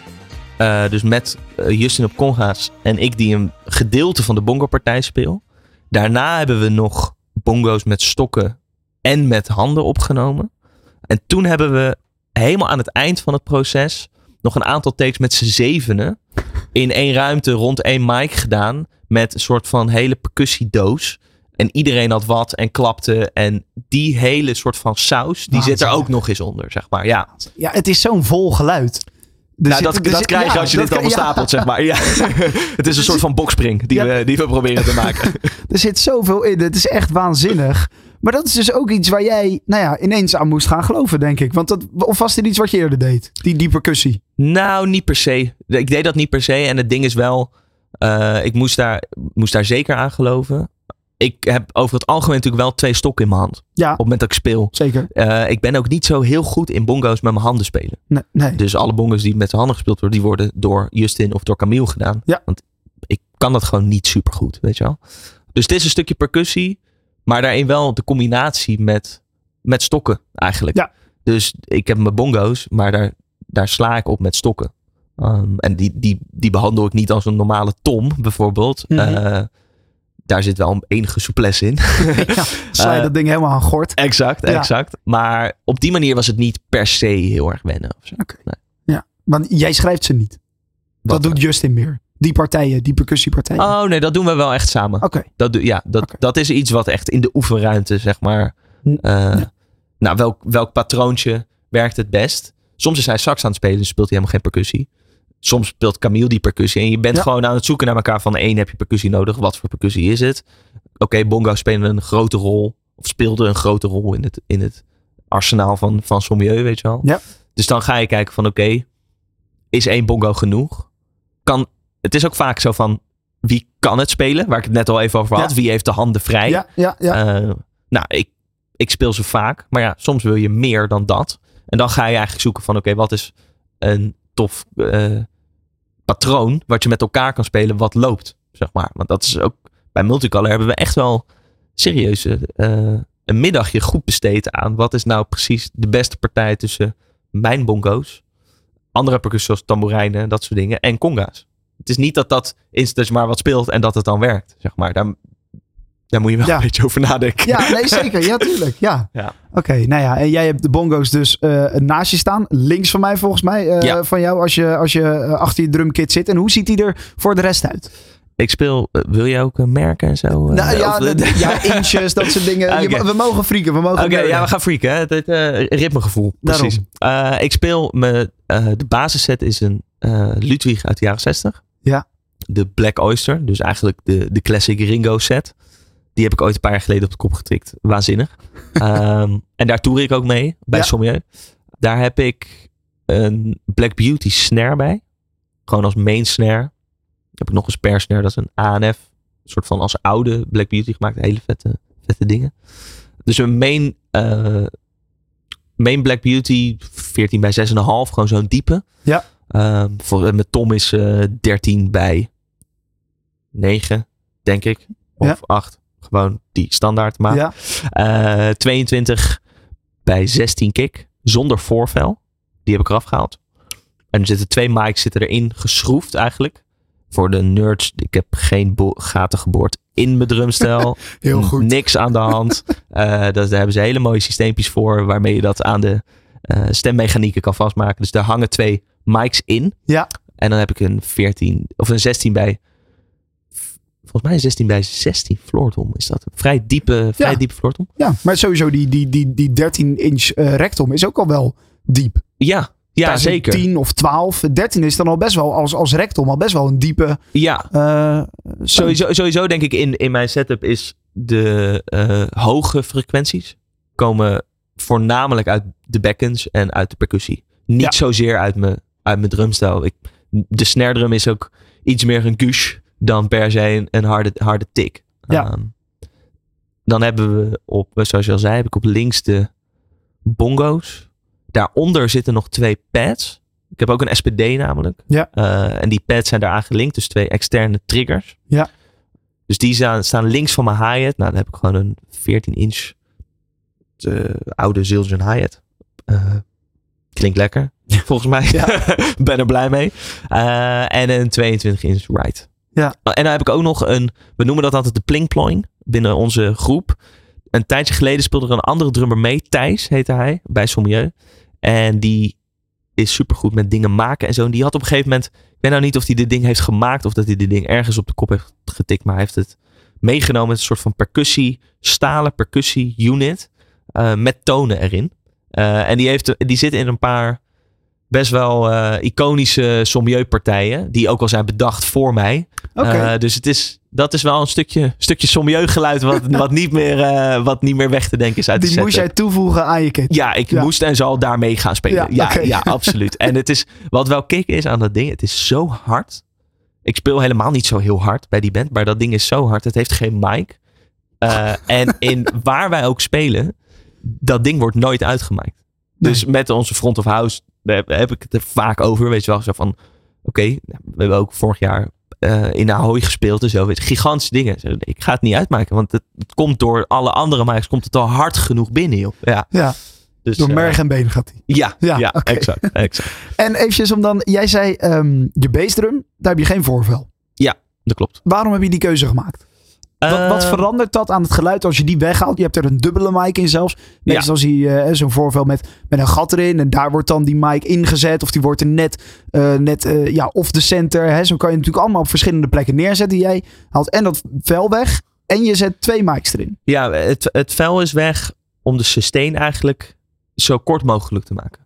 Eh, dus met eh, Justin op conga's en ik die een gedeelte van de bongo-partij speel. Daarna hebben we nog bongo's met stokken en met handen opgenomen. En toen hebben we helemaal aan het eind van het proces nog een aantal takes met z'n zevenen in één ruimte rond één mic gedaan. Met een soort van hele percussiedoos. En iedereen had wat en klapte. En die hele soort van saus, die zit er ook nog eens onder, zeg maar. Ja, Ja, het is zo'n vol geluid. Er nou, zit- dat, dat zit- krijg je ja, als je dat dit allemaal ja. stapelt, zeg maar. Ja. het is een soort van bokspring die, Ja. we, die we proberen te maken. Er zit zoveel in. Het is echt waanzinnig. Maar dat is dus ook iets waar jij nou ja, ineens aan moest gaan geloven, denk ik. Want dat, of was dit iets wat je eerder deed? Die, die percussie. Nou, niet per se. Ik deed dat niet per se. En het ding is wel, eh, ik moest daar, moest daar zeker aan geloven. Ik heb over het algemeen natuurlijk wel twee stokken in mijn hand. Ja, Op het moment dat ik speel. zeker. Eh, ik ben ook niet zo heel goed in bongo's met mijn handen spelen. Nee, nee. Dus alle bongo's die met de handen gespeeld worden, die worden door Justin of door Camille gedaan. Ja. Want ik kan dat gewoon niet super goed, weet je wel. Dus het is een stukje percussie, maar daarin wel de combinatie met, met stokken eigenlijk. Ja. Dus ik heb mijn bongo's, maar daar, daar sla ik op met stokken. Um, en die, die, die behandel ik niet als een normale tom, bijvoorbeeld. Mhm. Eh, daar zit wel enige souplesse in. ja, sla je Eh, dat ding helemaal aan gort. exact, Ja. exact. Maar op die manier was het niet per se heel erg wennen. Of zo. Oké. Ja, want jij schrijft ze niet. Wat dat doet Justin meer. Die partijen, die percussiepartijen. Oh nee, dat doen we wel echt samen. Oké. Dat, doe- ja, dat, dat is iets wat echt in de oefenruimte, zeg maar. Hm, eh, ja. Nou, welk, welk patroontje werkt het best? Soms is hij sax aan het spelen, dus speelt hij helemaal geen percussie. Soms speelt Camille die percussie. En je bent Ja. gewoon aan het zoeken naar elkaar van één heb je percussie nodig. Wat voor percussie is het? Oké, bongo spelen een grote rol. Of speelde een grote rol in het, in het arsenaal van, van Sommieu, weet je wel. Ja. Dus dan ga je kijken van oké, is één bongo genoeg? Kan, het is ook vaak zo van wie kan het spelen? Waar ik het net al even over had. Ja. Wie heeft de handen vrij? Ja, ja, ja. Eh, nou, ik, ik speel ze vaak. Maar ja, soms wil je meer dan dat. En dan ga je eigenlijk zoeken van oké, wat is een tof eh, patroon wat je met elkaar kan spelen wat loopt, zeg maar. Want dat is ook, bij Multicolor hebben we echt wel serieus eh, een middagje goed besteed aan wat is nou precies de beste partij tussen mijn bongo's, andere percussies zoals tamboerijnen, dat soort dingen, en conga's. Het is niet dat dat is dat je maar wat speelt en dat het dan werkt, zeg maar. Daar, daar moet je wel Ja. een beetje over nadenken. Ja, nee, zeker. Ja, tuurlijk. Ja. Ja. Oké, nou ja. En jij hebt de bongo's dus eh, naast je staan. Links van mij volgens mij. eh, Ja. Van jou als je, als je eh, achter je drumkit zit. En hoe ziet die er voor de rest uit? Ik speel, wil jij ook merken en zo? eh, nou, ja, of- ja, inches, dat soort dingen. Je- we mogen frieken. We mogen Oké, ja, we gaan freaken. Hè? Het, eh, ritmegevoel. Precies. Eh, ik speel me. eh, de basisset is een eh, Ludwig uit de jaren 60. Ja. De Black Oyster. Dus eigenlijk de, de classic Ringo set. Die heb ik ooit een paar jaar geleden op de kop getikt. Waanzinnig. Ehm, en daar toer ik ook mee. Bij Ja. Sommieu. Daar heb ik een Black Beauty snare bij. Gewoon als main snare. heb ik nog een spare snare. Dat is een ANF. Een soort van als oude Black Beauty gemaakt. Hele vette, vette dingen. Dus een main, eh, main Black Beauty 14 bij 6,5. Gewoon zo'n diepe. Ja. Ehm, voor, met Tom is eh 13 bij 9, denk ik. Of Ja. 8. Gewoon die standaard maat. Ja. Eh, 22 bij 16 kick. Zonder voorvel. Die heb ik eraf gehaald. En er zitten twee mics zitten erin geschroefd eigenlijk. Voor de nerds. Ik heb geen gaten geboord in mijn drumstel. Heel goed. Niks aan de hand. Eh, dat, daar hebben ze hele mooie systeempjes voor. Waarmee je dat aan de eh, stemmechanieken kan vastmaken. Dus daar hangen twee mics in. Ja. En dan heb ik een 14 of een 16 bij. Volgens mij een 16 bij 16 floortom is dat. Vrij diepe, vrij diepe floortom. Ja, maar sowieso die, die, die, die 13 inch eh, rectum is ook al wel diep. Ja, ja Daar zeker. 10 of 12. 13 is dan al best wel, als, als rectum, al best wel een diepe... Ja, eh, sowieso, sowieso denk ik in, in mijn setup is de eh, hoge frequenties komen voornamelijk uit de bekkens en uit de percussie. Niet Ja. zozeer uit mijn, uit mijn drumstijl. Ik, de snare drum is ook iets meer een gush dan per se een, een harde, harde tik. Ja. Ehm, dan hebben we op, zoals je al zei, heb ik op links de bongo's. Daaronder zitten nog twee pads. Ik heb ook een SPD namelijk. Ja. Eh, en die pads zijn daaraan gelinkt. Dus twee externe triggers. Ja. Dus die staan, staan links van mijn hi-hat. Nou, dan heb ik gewoon een 14 inch de oude Zildjian hi-hat. Eh, klinkt lekker, volgens mij. ben er blij mee. Eh, en een 22 inch right. Ja. En dan heb ik ook nog een, we noemen dat altijd de plinkploing binnen onze groep. Een tijdje geleden speelde er een andere drummer mee, Thijs heette hij, bij Sommieu. En die is supergoed met dingen maken en zo. En die had op een gegeven moment, ik weet nou niet of hij dit ding heeft gemaakt of dat hij dit ding ergens op de kop heeft getikt, maar hij heeft het meegenomen met een soort van percussie, stalen percussie unit eh, met tonen erin. Eh, en die, heeft, die zit in een paar best wel eh, iconische sommieu-partijen, die ook al zijn bedacht voor mij. Eh, dus het is, dat is wel een stukje, stukje sommieu-geluid wat, wat, niet meer, wat niet meer weg te denken is uit Die de moest jij toevoegen aan je kit. Ja, ik Ja. moest en zal daarmee gaan spelen. Ja, Ja, absoluut. En het is, wat wel kick is aan dat ding, het is zo hard. Ik speel helemaal niet zo heel hard bij die band, maar dat ding is zo hard. Het heeft geen mic. En in waar wij ook spelen, dat ding wordt nooit uitgemaakt. Dus met onze front of house heb, heb ik het er vaak over. Weet je wel, zo van, oké, nou, we hebben ook vorig jaar eh, in Ahoy gespeeld en zo. Weet je, gigantische dingen. Ik ga het niet uitmaken, want het, het komt door alle andere mics, komt het al hard genoeg binnen, joh. Ja, Ja, dus, door eh, merg en been gaat hij. ja, Ja, ja, exact, exact. En eventjes om dan, jij zei um, je bassdrum, daar heb je geen voorvel. Dat klopt. Waarom heb je die keuze gemaakt? Wat, wat Eh, verandert dat aan het geluid als je die weghaalt? Je hebt er een dubbele mic in zelfs. Meestal zie je eh, zo'n voorvel met, met een gat erin. En daar wordt dan die mic ingezet. Of die wordt er net, eh, net eh, ja, off the center. Hè. Zo kan je natuurlijk allemaal op verschillende plekken neerzetten. Jij haalt en dat vel weg. En je zet twee mics erin. Ja, het, het vel is weg om de sustain eigenlijk zo kort mogelijk te maken.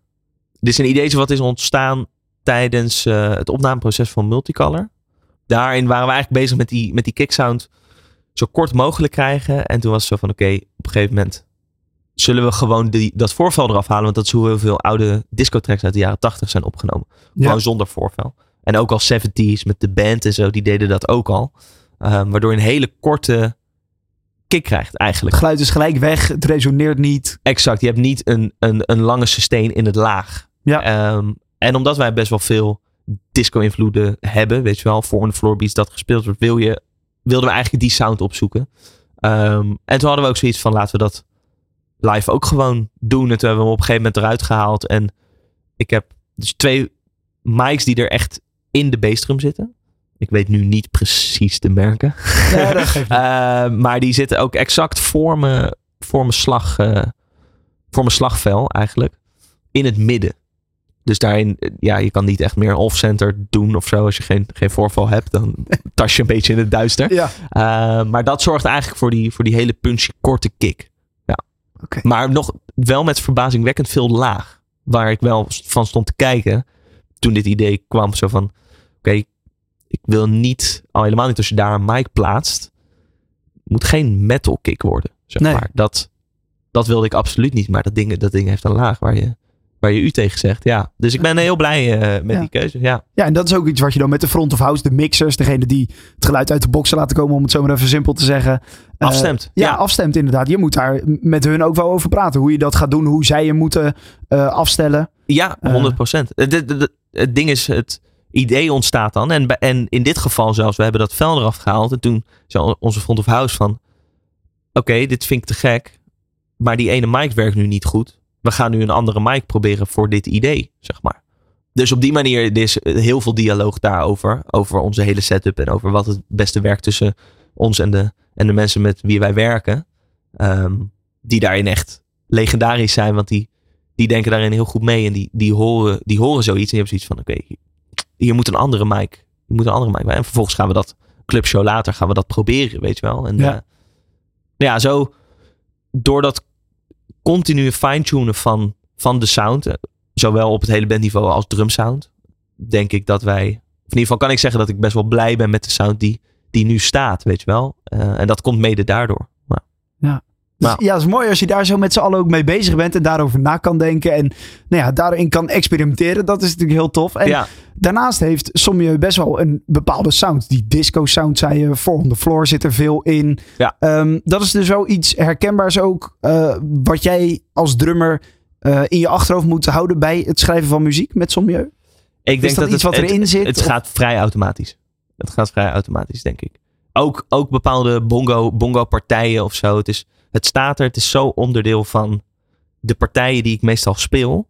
Dit is een idee wat is ontstaan tijdens het opnameproces van Multicolor. Daarin waren we eigenlijk bezig met die, met die kicksound zo kort mogelijk krijgen. En toen was het zo van oké, op een gegeven moment zullen we gewoon die, dat voorvel eraf halen. Want dat is hoe heel veel oude discotracks uit de jaren 80 zijn opgenomen. Gewoon zonder voorvel. En ook al 70s met de band en zo, die deden dat ook al. Ehm, waardoor je een hele korte kick krijgt eigenlijk. Het geluid is gelijk weg. Het resoneert niet. Exact, je hebt niet een, een, een lange sustain in het laag. Ja. Ehm, en omdat wij best wel veel disco-invloeden hebben, weet je wel, voor een floorbeats dat gespeeld wordt, wil je, wilden we eigenlijk die sound opzoeken. Ehm, en toen hadden we ook zoiets van, laten we dat live ook gewoon doen. En toen hebben we hem op een gegeven moment eruit gehaald. En ik heb dus twee mics die er echt in de bassdrum zitten. Ik weet nu niet precies de merken. Ja, dat geeft niet. Uh, maar die zitten ook exact voor mijn, voor mijn, slag, uh, voor mijn slagvel eigenlijk. In het midden. Dus daarin, ja, je kan niet echt meer off-center doen of zo. Als je geen, geen voorval hebt, dan tas je een beetje in het duister. Ja. Uh, maar dat zorgt eigenlijk voor die, voor die hele punchy korte kick. Ja. Okay. Maar nog wel met verbazingwekkend veel laag. Waar ik wel van stond te kijken. Toen dit idee kwam. Zo van, oké, okay, ik wil niet, al helemaal niet als je daar een mic plaatst, moet geen metal kick worden. Zeg nee. maar. Dat, dat wilde ik absoluut niet. Maar dat ding, dat ding heeft een laag waar je, waar je u tegen zegt. Ja. Dus ik ben heel blij uh, met ja. die keuze. Ja. ja, en dat is ook iets wat je dan met de front of house, de mixers, degene die het geluid uit de boxen laten komen, om het zo maar even simpel te zeggen. Afstemt. Uh, ja, ja, afstemt inderdaad. Je moet daar met hun ook wel over praten. Hoe je dat gaat doen, hoe zij je moeten uh, afstellen. Ja, 100 procent. Het, ding is, het idee ontstaat dan. En, en in dit geval zelfs, we hebben dat vel eraf gehaald. En toen zei onze front of house van... Oké, okay, dit vind ik te gek. Maar die ene mic werkt nu niet goed. We gaan nu een andere mic proberen voor dit idee, zeg maar. Dus op die manier er is heel veel dialoog daarover. Over onze hele setup en over wat het beste werkt tussen ons en de, en de mensen met wie wij werken. Um, die daarin echt legendarisch zijn. Want die, die denken daarin heel goed mee. En die, die, horen, die horen zoiets. En die hebben zoiets van, oké, okay, hier moet een andere mic. Je moet een andere mic bij. En vervolgens gaan we dat clubshow later gaan we dat proberen, weet je wel. En ja, uh, ja zo door dat continue fine-tunen van, van de sound, eh, zowel op het hele bandniveau als drumsound, denk ik dat wij, of in ieder geval kan ik zeggen dat ik best wel blij ben met de sound die, die nu staat, weet je wel. Uh, en dat komt mede daardoor. Maar, ja. Ja, het is mooi als je daar zo met z'n allen ook mee bezig bent en daarover na kan denken en nou ja, daarin kan experimenteren. Dat is natuurlijk heel tof. En ja. daarnaast heeft Sommieu best wel een bepaalde sound. Die disco sound, zei je, voor on the floor zit er veel in. Ja. Um, dat is dus wel iets herkenbaars ook, uh, wat jij als drummer uh, in je achterhoofd moet houden bij het schrijven van muziek met Sommieu. Ik denk dat, dat iets het, wat erin het, zit? Het of? gaat vrij automatisch. Het gaat vrij automatisch, denk ik. Ook, ook bepaalde bongo, bongo partijen of zo. Het is het staat er, het is zo onderdeel van de partijen die ik meestal speel,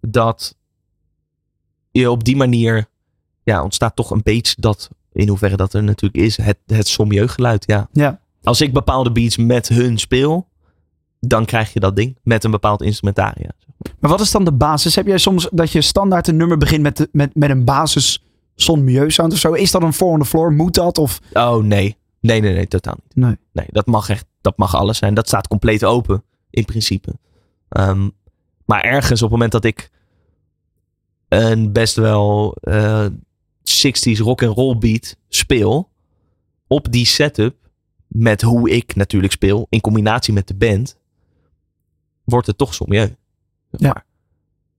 dat je op die manier, ja, ontstaat toch een beetje dat, in hoeverre dat er natuurlijk is, het, het geluid, ja. ja. Als ik bepaalde beats met hun speel, dan krijg je dat ding met een bepaald instrumentaria. Maar wat is dan de basis? Heb jij soms dat je standaard een nummer begint met, de- met, met een basis sound of zo? Is dat een four on the floor? Moet dat? Of Oh nee. Nee, nee, nee, totaal niet. nee? Nee, dat mag echt, dat mag alles zijn. Dat staat compleet open, in principe. Ehm, maar ergens op het moment dat ik een best wel eh 60s rock and roll beat speel, op die setup, met hoe ik natuurlijk speel, in combinatie met de band, wordt het toch sommieu. Ja.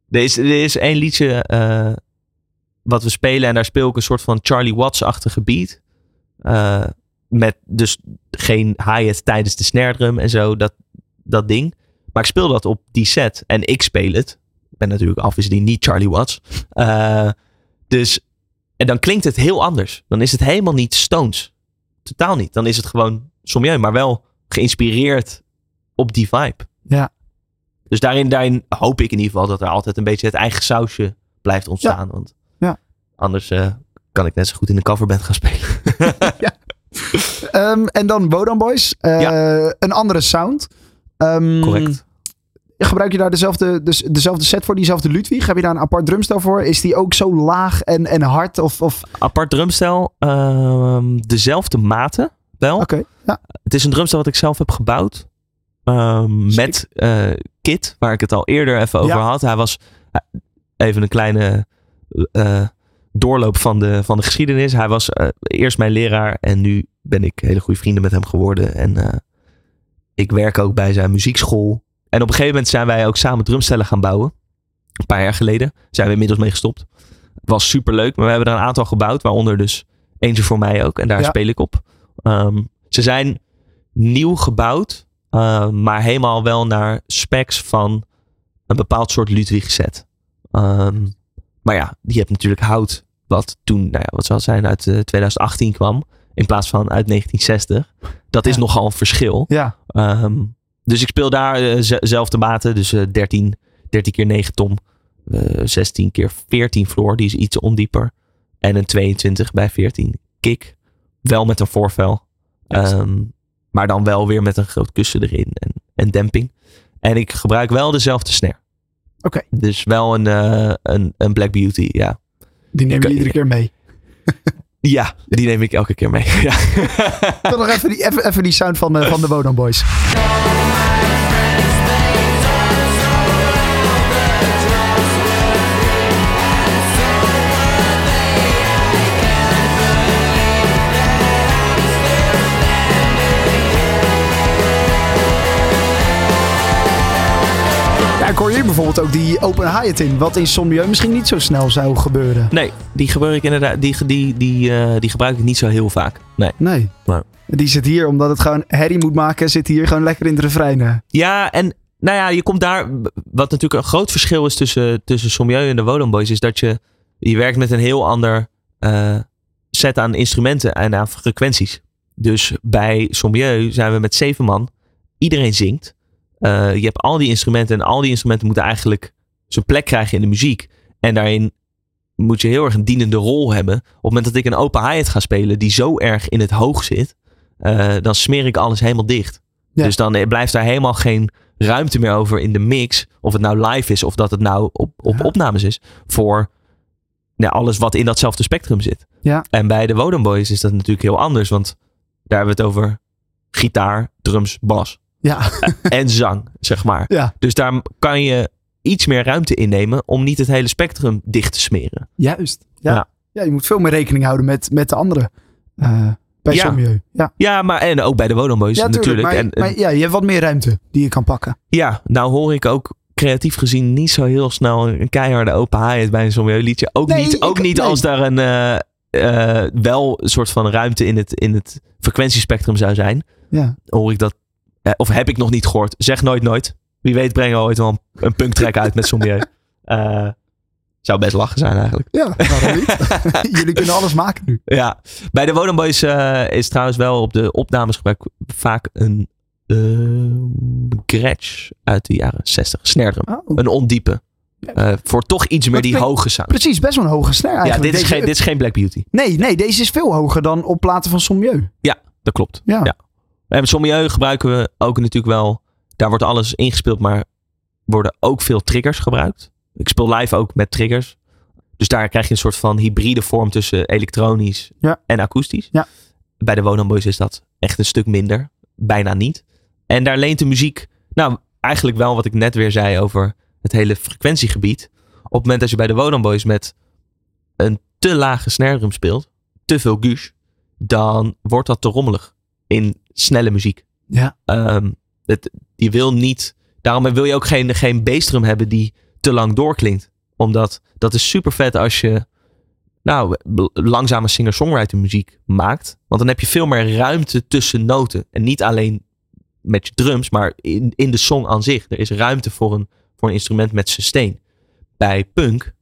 Er is, er is één liedje eh, wat we spelen en daar speel ik een soort van Charlie Watts-achtige beat. Eh, met dus geen hi-hat tijdens de snare drum en zo, dat, dat ding. Maar ik speel dat op die set en ik speel het. Ik ben natuurlijk afwisseling niet Charlie Watts. Eh, dus, en dan klinkt het heel anders. Dan is het helemaal niet Stones. Totaal niet. Dan is het gewoon sommieu, maar wel geïnspireerd op die vibe. Ja. Dus daarin, daarin hoop ik in ieder geval dat er altijd een beetje het eigen sausje blijft ontstaan. Want Ja. anders eh, kan ik net zo goed in een coverband gaan spelen. Ehm, en dan Wodan Boys. Eh, Een andere sound. Ehm, Correct. Gebruik je daar dezelfde, dus dezelfde set voor, diezelfde Ludwig? Heb je daar een apart drumstel voor? Is die ook zo laag en, en hard? Of, of... Apart drumstel, ehm, dezelfde maten wel. Oké, ja. Het is een drumstel wat ik zelf heb gebouwd. met eh, Kit, waar ik het al eerder even over Ja. had. Hij was eh, even een kleine doorloop van de, van de geschiedenis. Hij was eerst mijn leraar en nu ben ik hele goede vrienden met hem geworden. En eh, ik werk ook bij zijn muziekschool. En op een gegeven moment zijn wij ook samen drumstellen gaan bouwen. Een paar jaar geleden zijn we inmiddels mee gestopt. Was super leuk, maar we hebben er een aantal gebouwd, waaronder dus eentje voor mij ook. En daar Ja. speel ik op. Ehm, ze zijn nieuw gebouwd, eh, maar helemaal wel naar specs van een bepaald soort Ludwig set. Ehm, maar ja, die hebt natuurlijk hout, wat toen, nou ja, wat zal zijn, uit eh, 2018 kwam, in plaats van uit 1960. Dat is nogal een verschil. Ja, Ehm, dus ik speel daar eh, z- zelfde maten, dus eh 13, 13 keer 9 tom, eh 16 keer 14 floor, die is iets ondieper. En een 22 bij 14 kick. Wel met een voorvel. Ehm, maar dan wel weer met een groot kussen erin en, en demping. En ik gebruik wel dezelfde snare. Oké. Dus wel een, eh, een, een Black Beauty, ja. die neem je iedere keer mee. Ja, die neem ik elke keer mee. ja. Dan nog even die, even, even die sound van, van de Wodan Boys. Hier bijvoorbeeld ook die open hi-hat in. Wat in Sommieu misschien niet zo snel zou gebeuren. Nee, die gebruik ik inderdaad, die, die, die, eh, die gebruik ik niet zo heel vaak. Nee. Nee. Die zit hier, omdat het gewoon herrie moet maken, zit hier gewoon lekker in de refrein. eh. Ja, en nou ja, je komt daar. Wat natuurlijk een groot verschil is tussen, tussen Sommieu en de Wodan Boys, is dat je, je werkt met een heel ander eh, set aan instrumenten en aan frequenties. Dus bij Sommieu zijn we met zeven man. Iedereen zingt. Eh, je hebt al die instrumenten en al die instrumenten moeten eigenlijk zijn plek krijgen in de muziek. En daarin moet je heel erg een dienende rol hebben. Op het moment dat ik een open hi-hat ga spelen die zo erg in het hoog zit, eh, dan smeer ik alles helemaal dicht. Ja. Dus dan eh, blijft daar helemaal geen ruimte meer over in de mix. Of het nou live is of dat het nou op, op Ja. opnames is. Voor ja, alles wat in datzelfde spectrum zit. Ja. En bij de Wodan Boys is dat natuurlijk heel anders. Want daar hebben we het over gitaar, drums, bas Ja, en zang, zeg maar. ja, Dus daar kan je iets meer ruimte innemen om niet het hele spectrum dicht te smeren. juist. Ja. Ja. Ja. je moet veel meer rekening houden met, met de anderen. eh, bij Ja. Sommieu. Ja, Ja, maar en ook bij de Wodan Boys ja natuurlijk. Maar, en, maar ja, je hebt wat meer ruimte die je kan pakken. Ja, nou hoor ik ook creatief gezien niet zo heel snel een keiharde open hi bij een Sommieu liedje. Ook Nee, niet, ook ik- niet nee. als daar een eh, eh, wel een soort van ruimte in het, in het frequentiespectrum zou zijn. Ja. Hoor ik dat, eh, of heb ik nog niet gehoord. Zeg nooit nooit. Wie weet brengen we ooit wel een, punktrack uit met Sommieu. Eh zou best lachen zijn eigenlijk. Ja, waarom niet? Jullie kunnen alles maken nu. Ja, bij de Wodan Boys eh, is trouwens wel op de opnames gebruik vaak een eh Gretsch uit de jaren 60. Snare drum. Oh. Een ondiepe. Eh, voor toch iets meer Dat die hoge sound. Precies, best wel een hoge snare Ja, eigenlijk. dit is, Deze- geen, dit is geen Black Beauty. Nee, nee, deze is veel hoger dan op platen van Sommieu. Dat klopt. Ja. Ja. En met Sommieu gebruiken we ook natuurlijk wel Daar wordt alles ingespeeld, maar worden ook veel triggers gebruikt. Ik speel live ook met triggers. Dus daar krijg je een soort van hybride vorm tussen elektronisch Ja. en akoestisch. Ja. Bij de Wonan Boys is dat echt een stuk minder. Bijna niet. En daar leent de muziek, nou eigenlijk wel wat ik net weer zei over het hele frequentiegebied. Op het moment dat je bij de Wonan Boys met een te lage snare drum speelt, te veel gush, dan wordt dat te rommelig in snelle muziek. Ja. Ehm, het, je wil niet, daarom wil je ook geen, geen bassdrum hebben die te lang doorklinkt. Omdat dat is super vet als je nou, langzame singer-songwriter muziek maakt. Want dan heb je veel meer ruimte tussen noten. En niet alleen met je drums, maar in, in de song aan zich. Er is ruimte voor een, voor een instrument met sustain. Bij punk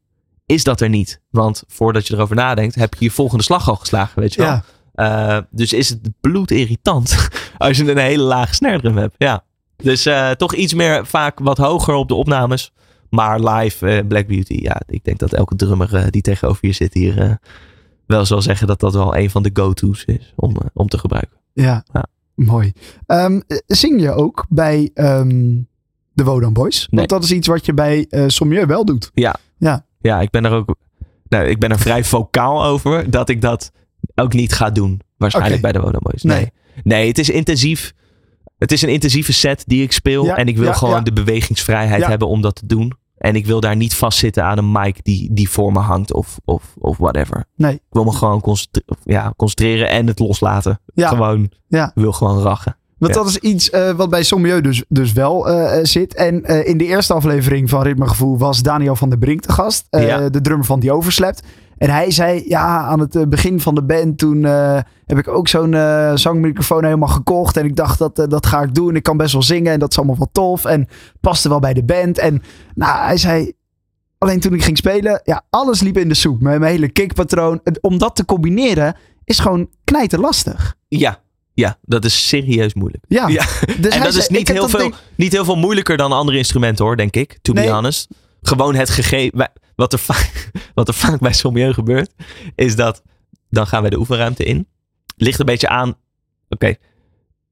is dat er niet. Want voordat je erover nadenkt, heb je je volgende slag al geslagen, weet je wel. Ja. Eh, dus is het bloedirritant als je een hele lage snare drum hebt. Ja. Dus eh, toch iets meer, vaak wat hoger op de opnames. Maar live, eh, Black Beauty, ja, ik denk dat elke drummer die tegenover je zit hier wel zal zeggen dat dat wel een van de go-to's is om, om te gebruiken. Ja, Ja. mooi. Ehm, eh, zing je ook bij ehm, de Wodan Boys? Nee. Want dat is iets wat je bij eh Sommieu wel doet. Ja, ik ben er ook, nou, ik ben er vrij vocaal over dat ik dat ook niet ga doen. Waarschijnlijk bij de Wodan Boys. Nee. Nee. nee, het is intensief. Het is een intensieve set die ik speel. Ja, en ik wil ja, gewoon ja. de bewegingsvrijheid hebben om dat te doen. En ik wil daar niet vastzitten aan een mic die, die voor me hangt of, of, of whatever. Nee. Ik wil me gewoon concentre- ja, concentreren en het loslaten. Ja. Gewoon, Ja. ik wil gewoon rachen. Want dat is iets eh, wat bij Sommieu dus, dus wel eh, eh, zit. En in de eerste aflevering van Ritme Gevoel was Daniel van der Brink te gast. De drummer van Die Overslept. En hij zei, ja, aan het eh, begin van de band, toen eh, heb ik ook zo'n eh, zangmicrofoon helemaal gekocht. En ik dacht, dat, dat ga ik doen. Ik kan best wel zingen en dat is allemaal wel tof. En paste wel bij de band. En nou, hij zei, alleen toen ik ging spelen, ja, alles liep in de soep. Mijn, mijn hele kickpatroon. Om dat te combineren is gewoon knijten lastig. Ja, ja, dat is serieus moeilijk. Ja, Ja. Dus en dat zei, is niet heel, veel, niet heel veel moeilijker dan andere instrumenten hoor, denk ik. To Nee. be honest. Gewoon het gegeven. Wat er, vaak, wat er vaak bij Sommieu gebeurt, is dat dan gaan wij de oefenruimte in. Ligt een beetje aan. Oké.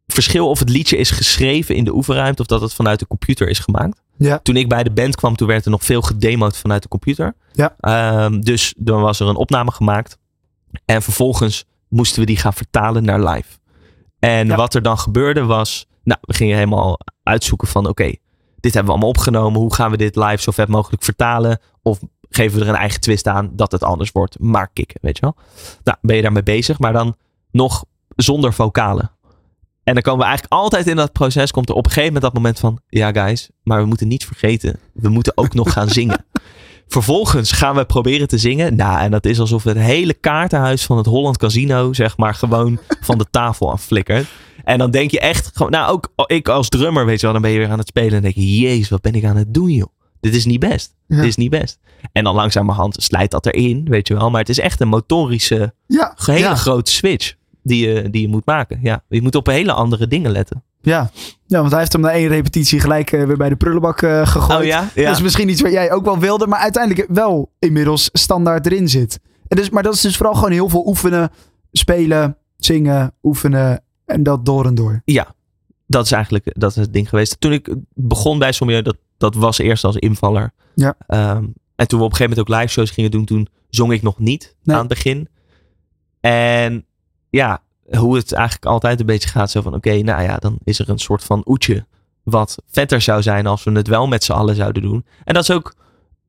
Verschil of het liedje is geschreven in de oefenruimte of dat het vanuit de computer is gemaakt. Ja. Toen ik bij de band kwam, toen werd er nog veel gedemoed vanuit de computer. Ja. Ehm, dus dan was er een opname gemaakt. En vervolgens moesten we die gaan vertalen naar live. En Ja. wat er dan gebeurde was, nou, we gingen helemaal uitzoeken van, oké, dit hebben we allemaal opgenomen. Hoe gaan we dit live zo vet mogelijk vertalen? Of geven we er een eigen twist aan dat het anders wordt? Maar kicken, weet je wel? Nou, ben je daarmee bezig, maar dan nog zonder vocalen. En dan komen we eigenlijk altijd in dat proces, komt er op een gegeven moment dat moment van, ja guys, maar we moeten niet vergeten, we moeten ook nog gaan zingen. Vervolgens gaan we proberen te zingen. Nou, en dat is alsof het hele kaartenhuis van het Holland Casino, zeg maar, gewoon van de tafel aan flikkert. En dan denk je echt, gewoon, nou ook ik als drummer, weet je wel, dan ben je weer aan het spelen en denk je, jezus, wat ben ik aan het doen joh. Dit is niet best. Ja. Dit is niet best. En dan langzamerhand slijt dat erin, weet je wel. Maar het is echt een motorische, Ja, hele ja, grote switch die je, die je moet maken. Ja, je moet op hele andere dingen letten. ja. ja, want hij heeft hem na één repetitie gelijk eh, weer bij de prullenbak eh, gegooid. Oh ja? Ja. Dat is misschien iets wat jij ook wel wilde, maar uiteindelijk wel inmiddels standaard erin zit. En dus, maar dat is dus vooral gewoon heel veel oefenen, spelen, zingen, oefenen en dat door en door. Ja, dat is eigenlijk dat is het ding geweest. Toen ik begon bij Sommieu, dat, dat was eerst als invaller. Ja. Ehm, en toen we op een gegeven moment ook live shows gingen doen, toen zong ik nog niet Nee. aan het begin. En ja, hoe het eigenlijk altijd een beetje gaat, zo van oké, nou ja, dan is er een soort van oetje wat vetter zou zijn als we het wel met z'n allen zouden doen. En dat is ook,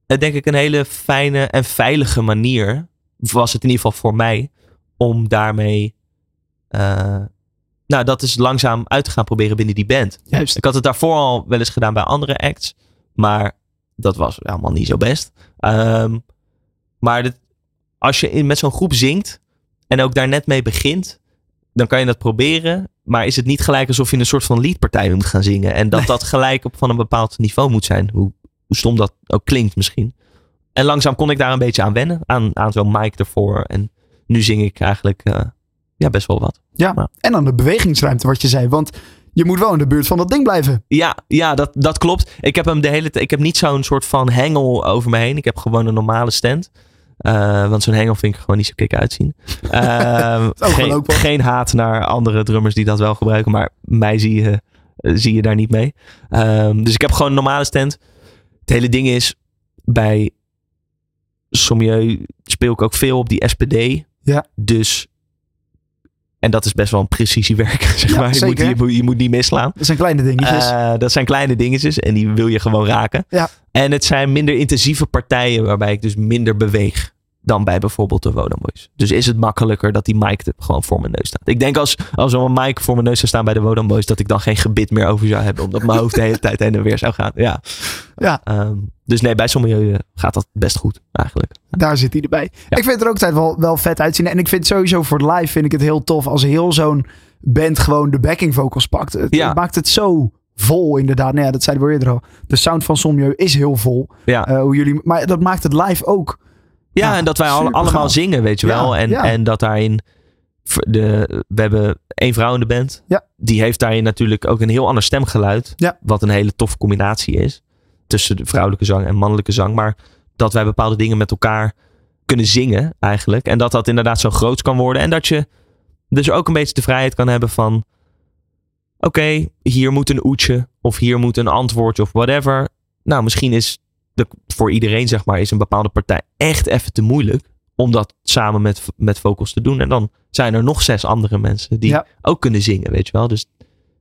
eh, denk ik, een hele fijne en veilige manier, was het in ieder geval voor mij, om daarmee, eh, nou, dat is langzaam uit te gaan proberen binnen die band. Juist. Ik had het daarvoor al wel eens gedaan bij andere acts. Maar dat was helemaal niet zo best. Ehm, maar dit, als je in, met zo'n groep zingt. En ook daar net mee begint. Dan kan je dat proberen. Maar is het niet gelijk alsof je een soort van liedpartij moet gaan zingen. En dat dat gelijk op van een bepaald niveau moet zijn. Hoe, hoe stom dat ook klinkt misschien. En langzaam kon ik daar een beetje aan wennen. Aan, aan zo'n mic ervoor. En nu zing ik eigenlijk eh, ja, best wel wat. Ja, en dan de bewegingsruimte wat je zei, want je moet wel in de buurt van dat ding blijven. Ja, ja dat, dat klopt. Ik heb hem de hele tijd. Ik heb niet zo'n soort van hengel over me heen. Ik heb gewoon een normale stand. Eh, want zo'n hengel vind ik gewoon niet zo kick uitzien. Wel geen, geen haat naar andere drummers die dat wel gebruiken. Maar mij zie je eh, zie je daar niet mee. Ehm, dus ik heb gewoon een normale stand. Het hele ding is, bij Sommieu speel ik ook veel op die SPD. Ja. Dus, en dat is best wel een precisiewerk, zeg Ja, maar. Je moet, je, moet, je moet niet misslaan. Dat zijn kleine dingetjes. Eh, dat zijn kleine dingetjes en die wil je gewoon raken. Ja. En het zijn minder intensieve partijen waarbij ik dus minder beweeg dan bij bijvoorbeeld de Vodam Boys. Dus is het makkelijker dat die mic er gewoon voor mijn neus staat. Ik denk als, als er een mic voor mijn neus zou staan bij de Vodam Boys, dat ik dan geen gebit meer over zou hebben. Omdat mijn hoofd de hele tijd heen en weer zou gaan. Ja. Ja. Ehm, dus nee, bij sommige gaat dat best goed eigenlijk. Daar zit hij erbij. Ja. Ik vind het er ook tijd wel, wel vet uitzien. En ik vind sowieso voor live vind ik het heel tof als heel zo'n band gewoon de backing vocals pakt. Het, Ja. het maakt het zo vol inderdaad. Nou ja, dat zeiden we eerder al. De sound van Sommieu is heel vol. Ja. Eh, hoe jullie, maar dat maakt het live ook. Ja, Ja, en dat wij al, allemaal gaaf. zingen, weet je wel. En, en dat daarin. De, we hebben één vrouw in de band. Ja. Die heeft daarin natuurlijk ook een heel ander stemgeluid. Ja. Wat een hele toffe combinatie is. Tussen de vrouwelijke zang en mannelijke zang. Maar dat wij bepaalde dingen met elkaar kunnen zingen eigenlijk. En dat dat inderdaad zo groot kan worden. En dat je dus ook een beetje de vrijheid kan hebben van. Oké, hier moet een oetje. Of hier moet een antwoordje of whatever. Nou, misschien is de, voor iedereen, zeg maar, is een bepaalde partij echt even te moeilijk. Om dat samen met, met vocals te doen. En dan zijn er nog zes andere mensen die Ja. ook kunnen zingen, weet je wel. Dus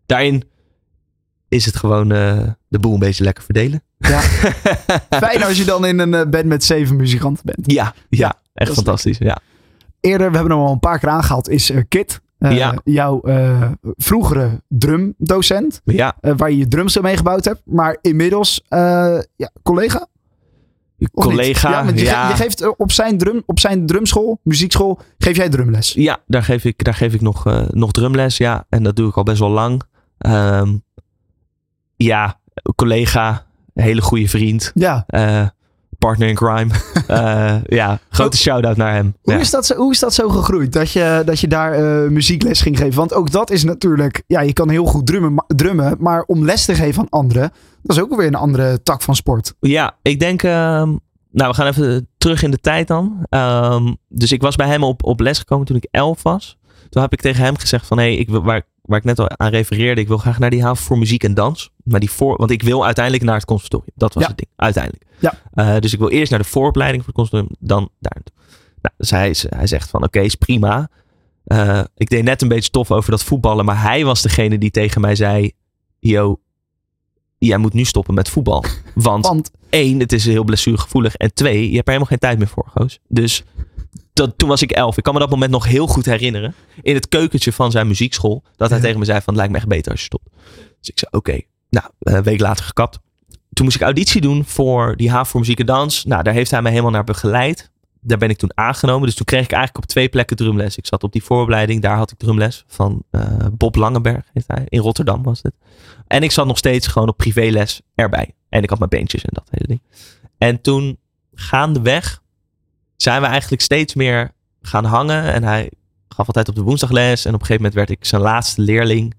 daarin is het gewoon eh, de boel een beetje lekker verdelen. Ja. Fijn als je dan in een eh, band met zeven muzikanten bent. Ja, ja, echt is fantastisch. Ja. Eerder, we hebben hem al een paar keer aangehaald, is eh, Kit. Eh, Ja. Jouw eh, vroegere drumdocent. ja, eh, waar je je drumstel mee gebouwd hebt. Maar inmiddels, ja, collega? Of collega. Ja, je, ja. ge- je geeft op zijn, drum, op zijn drumschool, muziekschool, geef jij drumles. Ja, daar geef ik, daar geef ik nog, nog drumles. Ja, en dat doe ik al best wel lang. Ehm, ja, collega, hele goede vriend, Ja. Partner in crime. Eh, ja, grote shout-out naar hem. Hoe, Ja. is dat zo, hoe is dat zo gegroeid? Dat je, dat je daar eh, muziekles ging geven? Want ook dat is natuurlijk... Ja, je kan heel goed drummen, drummen. Maar om les te geven aan anderen... Dat is ook weer een andere tak van sport. Ja, ik denk. ehm, nou, we gaan even terug in de tijd dan. Ehm, dus ik was bij hem op, op les gekomen toen ik elf was. Toen heb ik tegen hem gezegd van, hé, hey, ik wil, waar, waar ik net al aan refereerde, ik wil graag naar die haven voor muziek en dans. Maar die voor, want ik wil uiteindelijk naar het conservatorium. Dat was Ja. het ding, uiteindelijk. Ja. Eh, dus ik wil eerst naar de vooropleiding voor het conservatorium, dan daar. Nou, dus hij, hij zegt van, oké, is prima. Eh, ik deed net een beetje tof over dat voetballen, maar hij was degene die tegen mij zei, yo, jij moet nu stoppen met voetbal. Want Want één, het is heel blessuregevoelig. En twee, je hebt er helemaal geen tijd meer voor, Goos. Dus dat, toen was ik elf. Ik kan me dat moment nog heel goed herinneren. In het keukentje van zijn muziekschool. Dat hij Ja. tegen me zei van, het lijkt me echt beter als je stopt. Dus ik zei, oké. Nou, een week later gekapt. Toen moest ik auditie doen voor die haven voor muziek en dans. Nou, daar heeft hij me helemaal naar begeleid. Daar ben ik toen aangenomen. Dus toen kreeg ik eigenlijk op twee plekken drumles. Ik zat op die vooropleiding. Daar had ik drumles van eh, Bob Langenberg. Heet hij. In Rotterdam was het. En ik zat nog steeds gewoon op privéles erbij. En ik had mijn beentjes en dat hele ding. En toen gaandeweg zijn we eigenlijk steeds meer gaan hangen. En hij gaf altijd op de woensdag les. En op een gegeven moment werd ik zijn laatste leerling.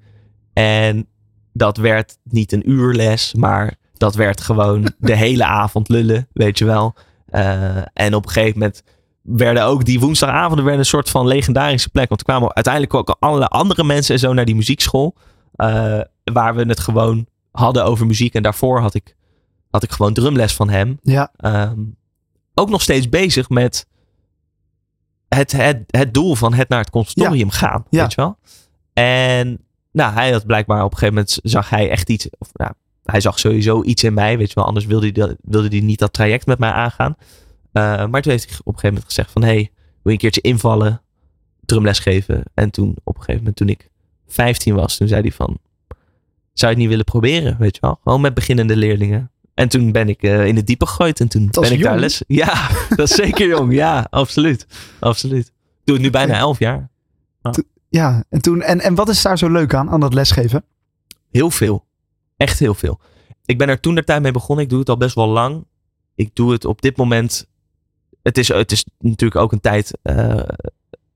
En dat werd niet een uur les, maar dat werd gewoon de hele avond lullen, weet je wel. Eh, en op een gegeven moment werden ook die woensdagavonden werden een soort van legendarische plek. Want er kwamen uiteindelijk ook allerlei andere mensen en zo naar die muziekschool. eh, waar we het gewoon hadden over muziek. En daarvoor had ik, had ik gewoon drumles van hem. ja, Ehm, ook nog steeds bezig met het, het, het doel van het naar het conservatorium gaan. Ja. Weet je wel? En nou, hij had blijkbaar op een gegeven moment zag hij echt iets. Of, nou, hij zag sowieso iets in mij, weet je wel. Anders wilde hij, dat- wilde hij niet dat traject met mij aangaan. Eh, maar toen heeft hij op een gegeven moment gezegd van... Hey, wil je een keertje invallen, drumles geven? En toen op een gegeven moment toen ik 15 was, toen zei hij van... Zou je het niet willen proberen, weet je wel? Gewoon met beginnende leerlingen. En toen ben ik eh, in het diepe gegooid. En toen Dat ben ik daar les... Ja, dat is zeker jong. Ja, absoluut. Absoluut. Ik doe het nu bijna 11 jaar. ja. En, toen, en, en wat is daar zo leuk aan, aan dat lesgeven? Heel veel. Echt heel veel. Ik ben er toen de tijd mee begonnen. Ik doe het al best wel lang. Ik doe het op dit moment. Het is, het is natuurlijk ook een tijd eh,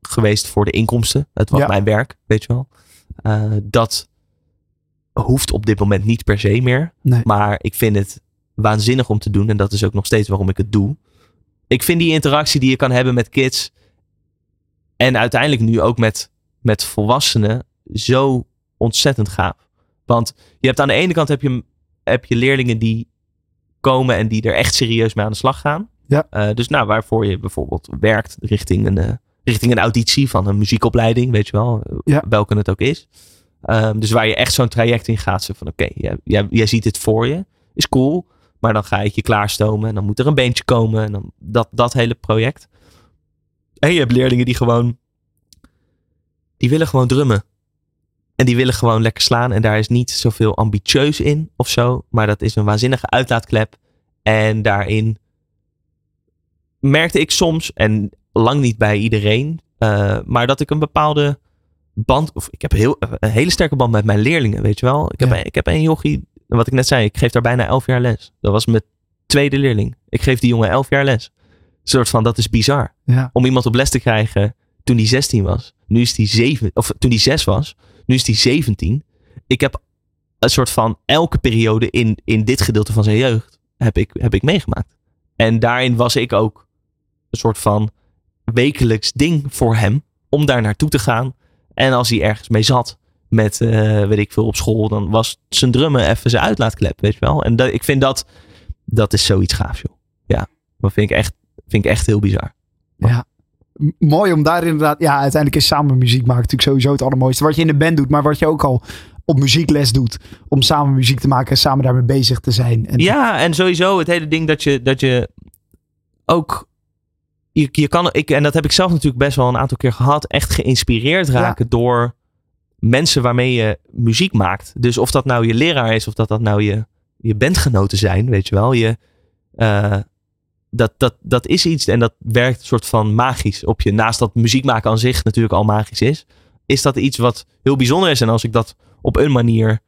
geweest voor de inkomsten. Het was Ja. mijn werk, weet je wel. Eh, dat hoeft op dit moment niet per se meer. Nee. Maar ik vind het waanzinnig om te doen. En dat is ook nog steeds waarom ik het doe. Ik vind die interactie die je kan hebben met kids. En uiteindelijk nu ook met, met volwassenen. Zo ontzettend gaaf. Want je hebt aan de ene kant heb je, heb je leerlingen die komen en die er echt serieus mee aan de slag gaan. Ja. Eh, dus nou, waarvoor je bijvoorbeeld werkt richting een, eh, richting een auditie van een muziekopleiding, weet je wel, eh, Ja. welke het ook is. Ehm, dus waar je echt zo'n traject in gaat, zo van oké, jij, jij, jij ziet het voor je, is cool, maar dan ga ik je klaarstomen en dan moet er een beentje komen en dan dat, dat hele project. En je hebt leerlingen die gewoon, die willen gewoon drummen. En die willen gewoon lekker slaan. En daar is niet zoveel ambitieus in of zo. Maar dat is een waanzinnige uitlaatklep. En daarin merkte ik soms, en lang niet bij iedereen, eh, maar dat ik een bepaalde band, of ik heb heel, een hele sterke band met mijn leerlingen, weet je wel. Ik heb, Ja. ik heb een jochie, wat ik net zei, ik geef daar bijna elf jaar les. Dat was mijn tweede leerling. Ik geef die jongen elf jaar les. Een soort van, dat is bizar Ja. om iemand op les te krijgen toen hij 16 was. Nu is hij 7, of toen hij 6 was. Nu is hij 17. Ik heb een soort van elke periode in, in dit gedeelte van zijn jeugd heb ik, heb ik meegemaakt. En daarin was ik ook een soort van wekelijks ding voor hem om daar naartoe te gaan. En als hij ergens mee zat met, eh, weet ik veel, op school, dan was zijn drummen even zijn uitlaatklep, weet je wel. En dat, ik vind dat, dat is zoiets gaafs, joh. Ja, dat vind ik echt, vind ik echt heel bizar. Ja. Mooi om daar inderdaad, ja, uiteindelijk is samen muziek maken natuurlijk sowieso het allermooiste. Wat je in de band doet, maar wat je ook al op muziekles doet. Om samen muziek te maken en samen daarmee bezig te zijn. En Ja, en sowieso het hele ding dat je, dat je ook. Je, je kan, ik, en dat heb ik zelf natuurlijk best wel een aantal keer gehad. Echt geïnspireerd raken door mensen waarmee je muziek maakt. Dus of dat nou je leraar is, of dat dat nou je, je bandgenoten zijn, weet je wel. Je, eh, dat, dat, dat is iets en dat werkt een soort van magisch op je. Naast dat muziek maken aan zich natuurlijk al magisch is, is dat iets wat heel bijzonder is. En als ik dat op een manier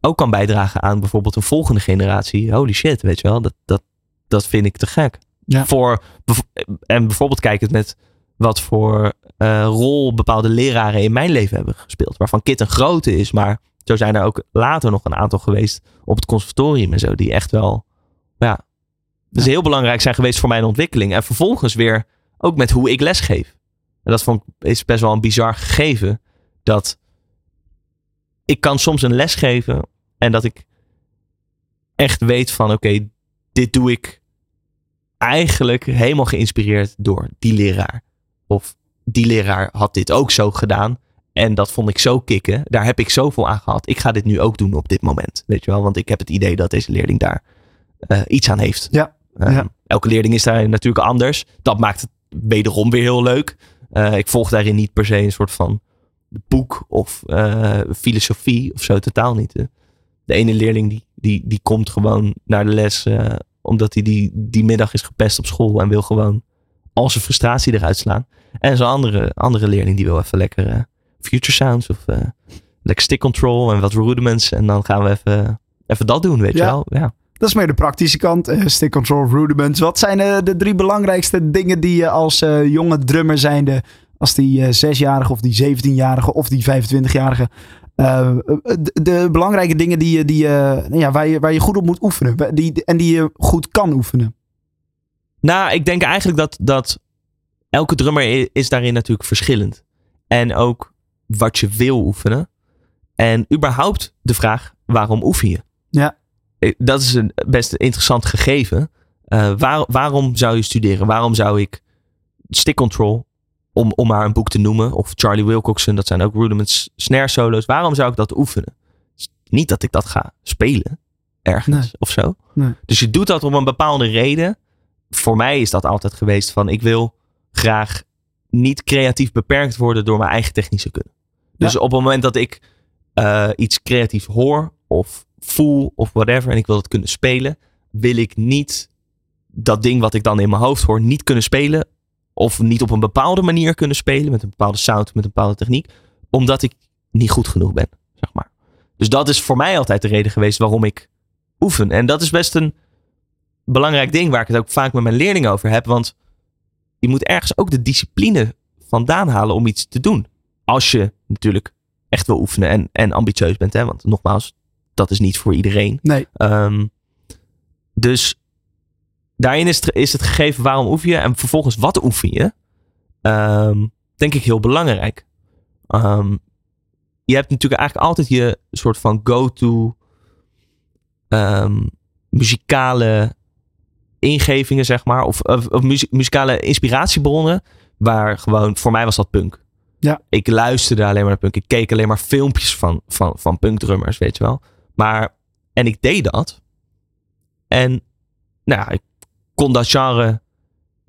ook kan bijdragen aan bijvoorbeeld een volgende generatie. Holy shit, weet je wel. Dat, dat, dat vind ik te gek. Ja. Voor, en bijvoorbeeld kijk het met wat voor eh, rol bepaalde leraren in mijn leven hebben gespeeld. Waarvan Kit een grote is. Maar zo zijn er ook later nog een aantal geweest op het conservatorium en zo. Die echt wel, ja, dus heel belangrijk zijn geweest voor mijn ontwikkeling. En vervolgens weer ook met hoe ik lesgeef. En dat vond is best wel een bizar gegeven. Dat ik kan soms een les geven en dat ik echt weet van oké, dit doe ik eigenlijk helemaal geïnspireerd door die leraar. Of die leraar had dit ook zo gedaan. En dat vond ik zo kicken. Daar heb ik zoveel aan gehad. Ik ga dit nu ook doen op dit moment. Weet je wel? Want ik heb het idee dat deze leerling daar eh, iets aan heeft. Ja, Eh, ja. Elke leerling is daar natuurlijk anders. Dat maakt het wederom weer heel leuk. Eh, ik volg daarin niet per se een soort van boek of eh, filosofie of zo. Totaal niet. De, ene leerling die, die, die komt gewoon naar de les omdat hij die, die middag is gepest op school en wil gewoon al zijn frustratie eruit slaan. En zo'n andere, andere leerling die wil even lekker eh, future sounds of eh, lekker stick control en wat rudiments. En dan gaan we even, even dat doen, weet Ja. je wel. Ja. Dat is meer de praktische kant. eh, stick control, rudiments. Wat zijn de drie belangrijkste dingen die je als jonge drummer zijnde, als die zesjarige of die 17-jarige of die 25-jarige, eh, de, de belangrijke dingen die, je- die, ja, waar, je, waar je goed op moet oefenen die, en die je goed kan oefenen. Nou, ik denk eigenlijk dat, dat elke drummer is daarin natuurlijk verschillend. En ook wat je wil oefenen. En überhaupt de vraag, waarom oefen je? Ja. Dat is een best interessant gegeven. Eh, waar, waarom zou je studeren? Waarom zou ik Stick Control, om, om maar een boek te noemen, of Charlie Wilcoxon, dat zijn ook rudiments snare solo's. Waarom zou ik dat oefenen? Niet dat ik dat ga spelen ergens Nee. of zo. Nee. Dus je doet dat om een bepaalde reden. Voor mij is dat altijd geweest van ik wil graag niet creatief beperkt worden door mijn eigen technische kunnen. Dus op het moment dat ik eh, iets creatiefs hoor of voel of whatever en ik wil het kunnen spelen, wil ik niet dat ding wat ik dan in mijn hoofd hoor niet kunnen spelen of niet op een bepaalde manier kunnen spelen met een bepaalde sound, met een bepaalde techniek, omdat ik niet goed genoeg ben, zeg maar. Dus dat is voor mij altijd de reden geweest waarom ik oefen. En dat is best een belangrijk ding waar ik het ook vaak met mijn leerlingen over heb, want je moet ergens ook de discipline vandaan halen om iets te doen. Als je natuurlijk echt wil oefenen en, en ambitieus bent, hè? want nogmaals, dat is niet voor iedereen. Nee. Ehm, dus daarin is het, is het gegeven waarom oefen je en vervolgens wat oefen je. Ehm, denk ik heel belangrijk. Ehm, je hebt natuurlijk eigenlijk altijd je soort van go-to muzikale ingevingen, zeg maar. Of, of, muzikale inspiratiebronnen. Waar gewoon, voor mij was dat punk. Ja. Ik luisterde alleen maar naar punk. Ik keek alleen maar filmpjes van, van, van punkdrummers, weet je wel. Maar, en ik deed dat. En, nou ja, ik kon dat genre,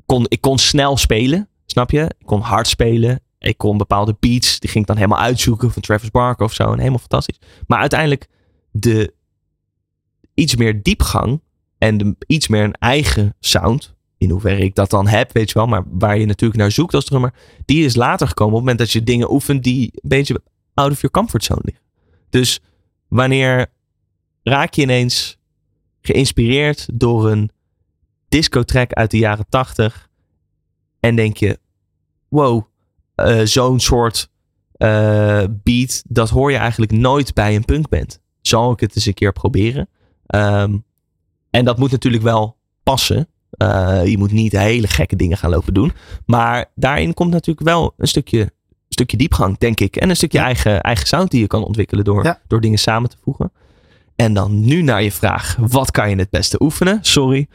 kon, ik kon snel spelen, snap je? Ik kon hard spelen. Ik kon bepaalde beats, die ging ik dan helemaal uitzoeken van Travis Barker of zo. En helemaal fantastisch. Maar uiteindelijk de iets meer diepgang en iets meer een eigen sound. In hoeverre ik dat dan heb, weet je wel. Maar waar je natuurlijk naar zoekt als drummer. Die is later gekomen op het moment dat je dingen oefent die een beetje out of your comfort zone liggen. Dus wanneer raak je ineens geïnspireerd door een discotrack uit de jaren tachtig. En denk je, wow, eh, zo'n soort eh, beat, dat hoor je eigenlijk nooit bij een punkband. Zal ik het eens een keer proberen? Ehm, en dat moet natuurlijk wel passen. Eh, je moet niet hele gekke dingen gaan lopen doen. Maar daarin komt natuurlijk wel een stukje, stukje diepgang, denk ik. En een stukje Ja. eigen, eigen sound die je kan ontwikkelen door, Ja. door dingen samen te voegen. En dan nu naar je vraag: wat kan je het beste oefenen? Sorry,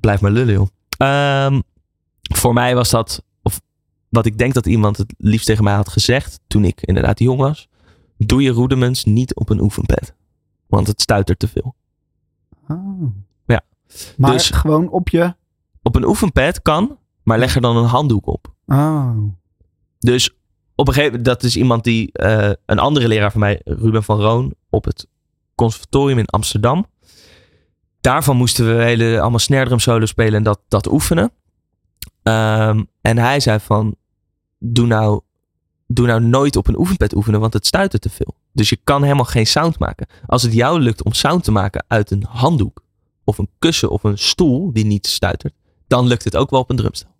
blijf maar lullen, joh. Ehm, voor mij was dat, of wat ik denk dat iemand het liefst tegen mij had gezegd toen ik inderdaad jong was: doe je rudiments niet op een oefenpad, want het stuitert te veel. Oh. Maar Dus- gewoon op je... Op een oefenpad kan, maar leg er dan een handdoek op. Oh. Dus op een gegeven moment, dat is iemand die, eh, een andere leraar van mij, Ruben van Roon, op het conservatorium in Amsterdam. Daarvan moesten we hele, allemaal snare drum solo spelen en dat, dat oefenen. Ehm, en hij zei van, doe nou, doe nou nooit op een oefenpad oefenen, want het stuitert te veel. Dus je kan helemaal geen sound maken. Als het jou lukt om sound te maken uit een handdoek, of een kussen of een stoel die niet stuitert, dan lukt het ook wel op een drumstel.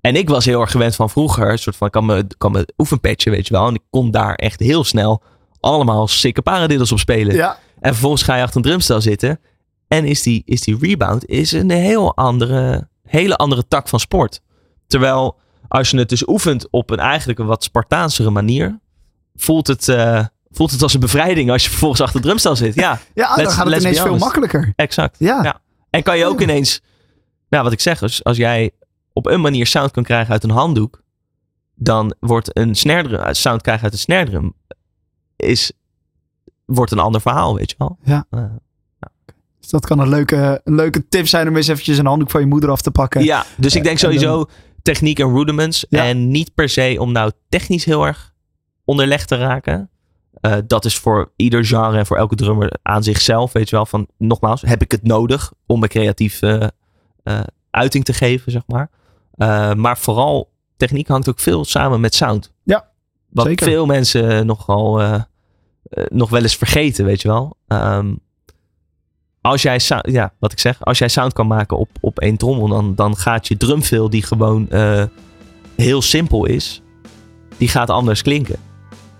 En ik was heel erg gewend van vroeger, een soort van, ik kan me, kan me oefenpatchen, weet je wel. En ik kon daar echt heel snel allemaal sikke paradiddles op spelen. Ja. En vervolgens ga je achter een drumstel zitten. En is die, is die rebound is een heel andere, hele andere tak van sport. Terwijl als je het dus oefent op een eigenlijk een wat Spartaansere manier, voelt het, eh, voelt het als een bevrijding als je vervolgens achter de drumstel zit. Ja, Ja, dan Let's- gaat het ineens veel makkelijker. exact. Ja. Ja. En kan je ook ineens, nou wat ik zeg, als, als jij op een manier sound kan krijgen uit een handdoek, dan wordt een snare drum, eh, sound krijgen uit een snare drum, is, wordt een ander verhaal, weet je wel. Ja. Eh, Dus dat kan een leuke, een leuke tip zijn om eens eventjes een handdoek van je moeder af te pakken. ja, dus ik denk en dan- sowieso techniek en rudiments. Ja. En niet per se om nou technisch heel erg onderlegd te raken. Eh, dat is voor ieder genre en voor elke drummer aan zichzelf. Weet je wel, van nogmaals, heb ik het nodig om een creatieve eh, uiting te geven, zeg maar. Eh, maar vooral, techniek hangt ook veel samen met sound. Ja, Wat zeker. veel mensen nogal eh, eh, nog wel eens vergeten, weet je wel. Ehm, als jij, ja, wat ik zeg, als jij sound kan maken op, op één trommel, dan, dan gaat je drumfill, die gewoon eh, heel simpel is, die gaat anders klinken.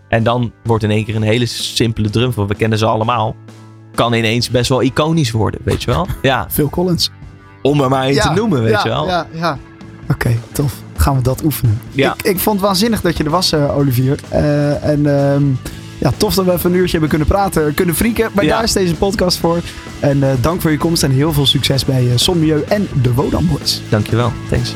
En dan wordt in één keer een hele simpele drumfill, we kennen ze allemaal, kan ineens best wel iconisch worden, weet je wel? Ja, Phil Collins. om er maar één Ja, te noemen, weet ja, je wel? Ja, ja. Oké, tof. Gaan we dat oefenen. Ja. Ik, ik vond het waanzinnig dat je er was, eh, Olivier. Eh, en ehm, ja, tof dat we even een uurtje hebben kunnen praten, kunnen frieken. Maar daar is deze podcast voor. En eh, dank voor je komst en heel veel succes bij Sommieu en de Wodan Boys. Dankjewel, thanks.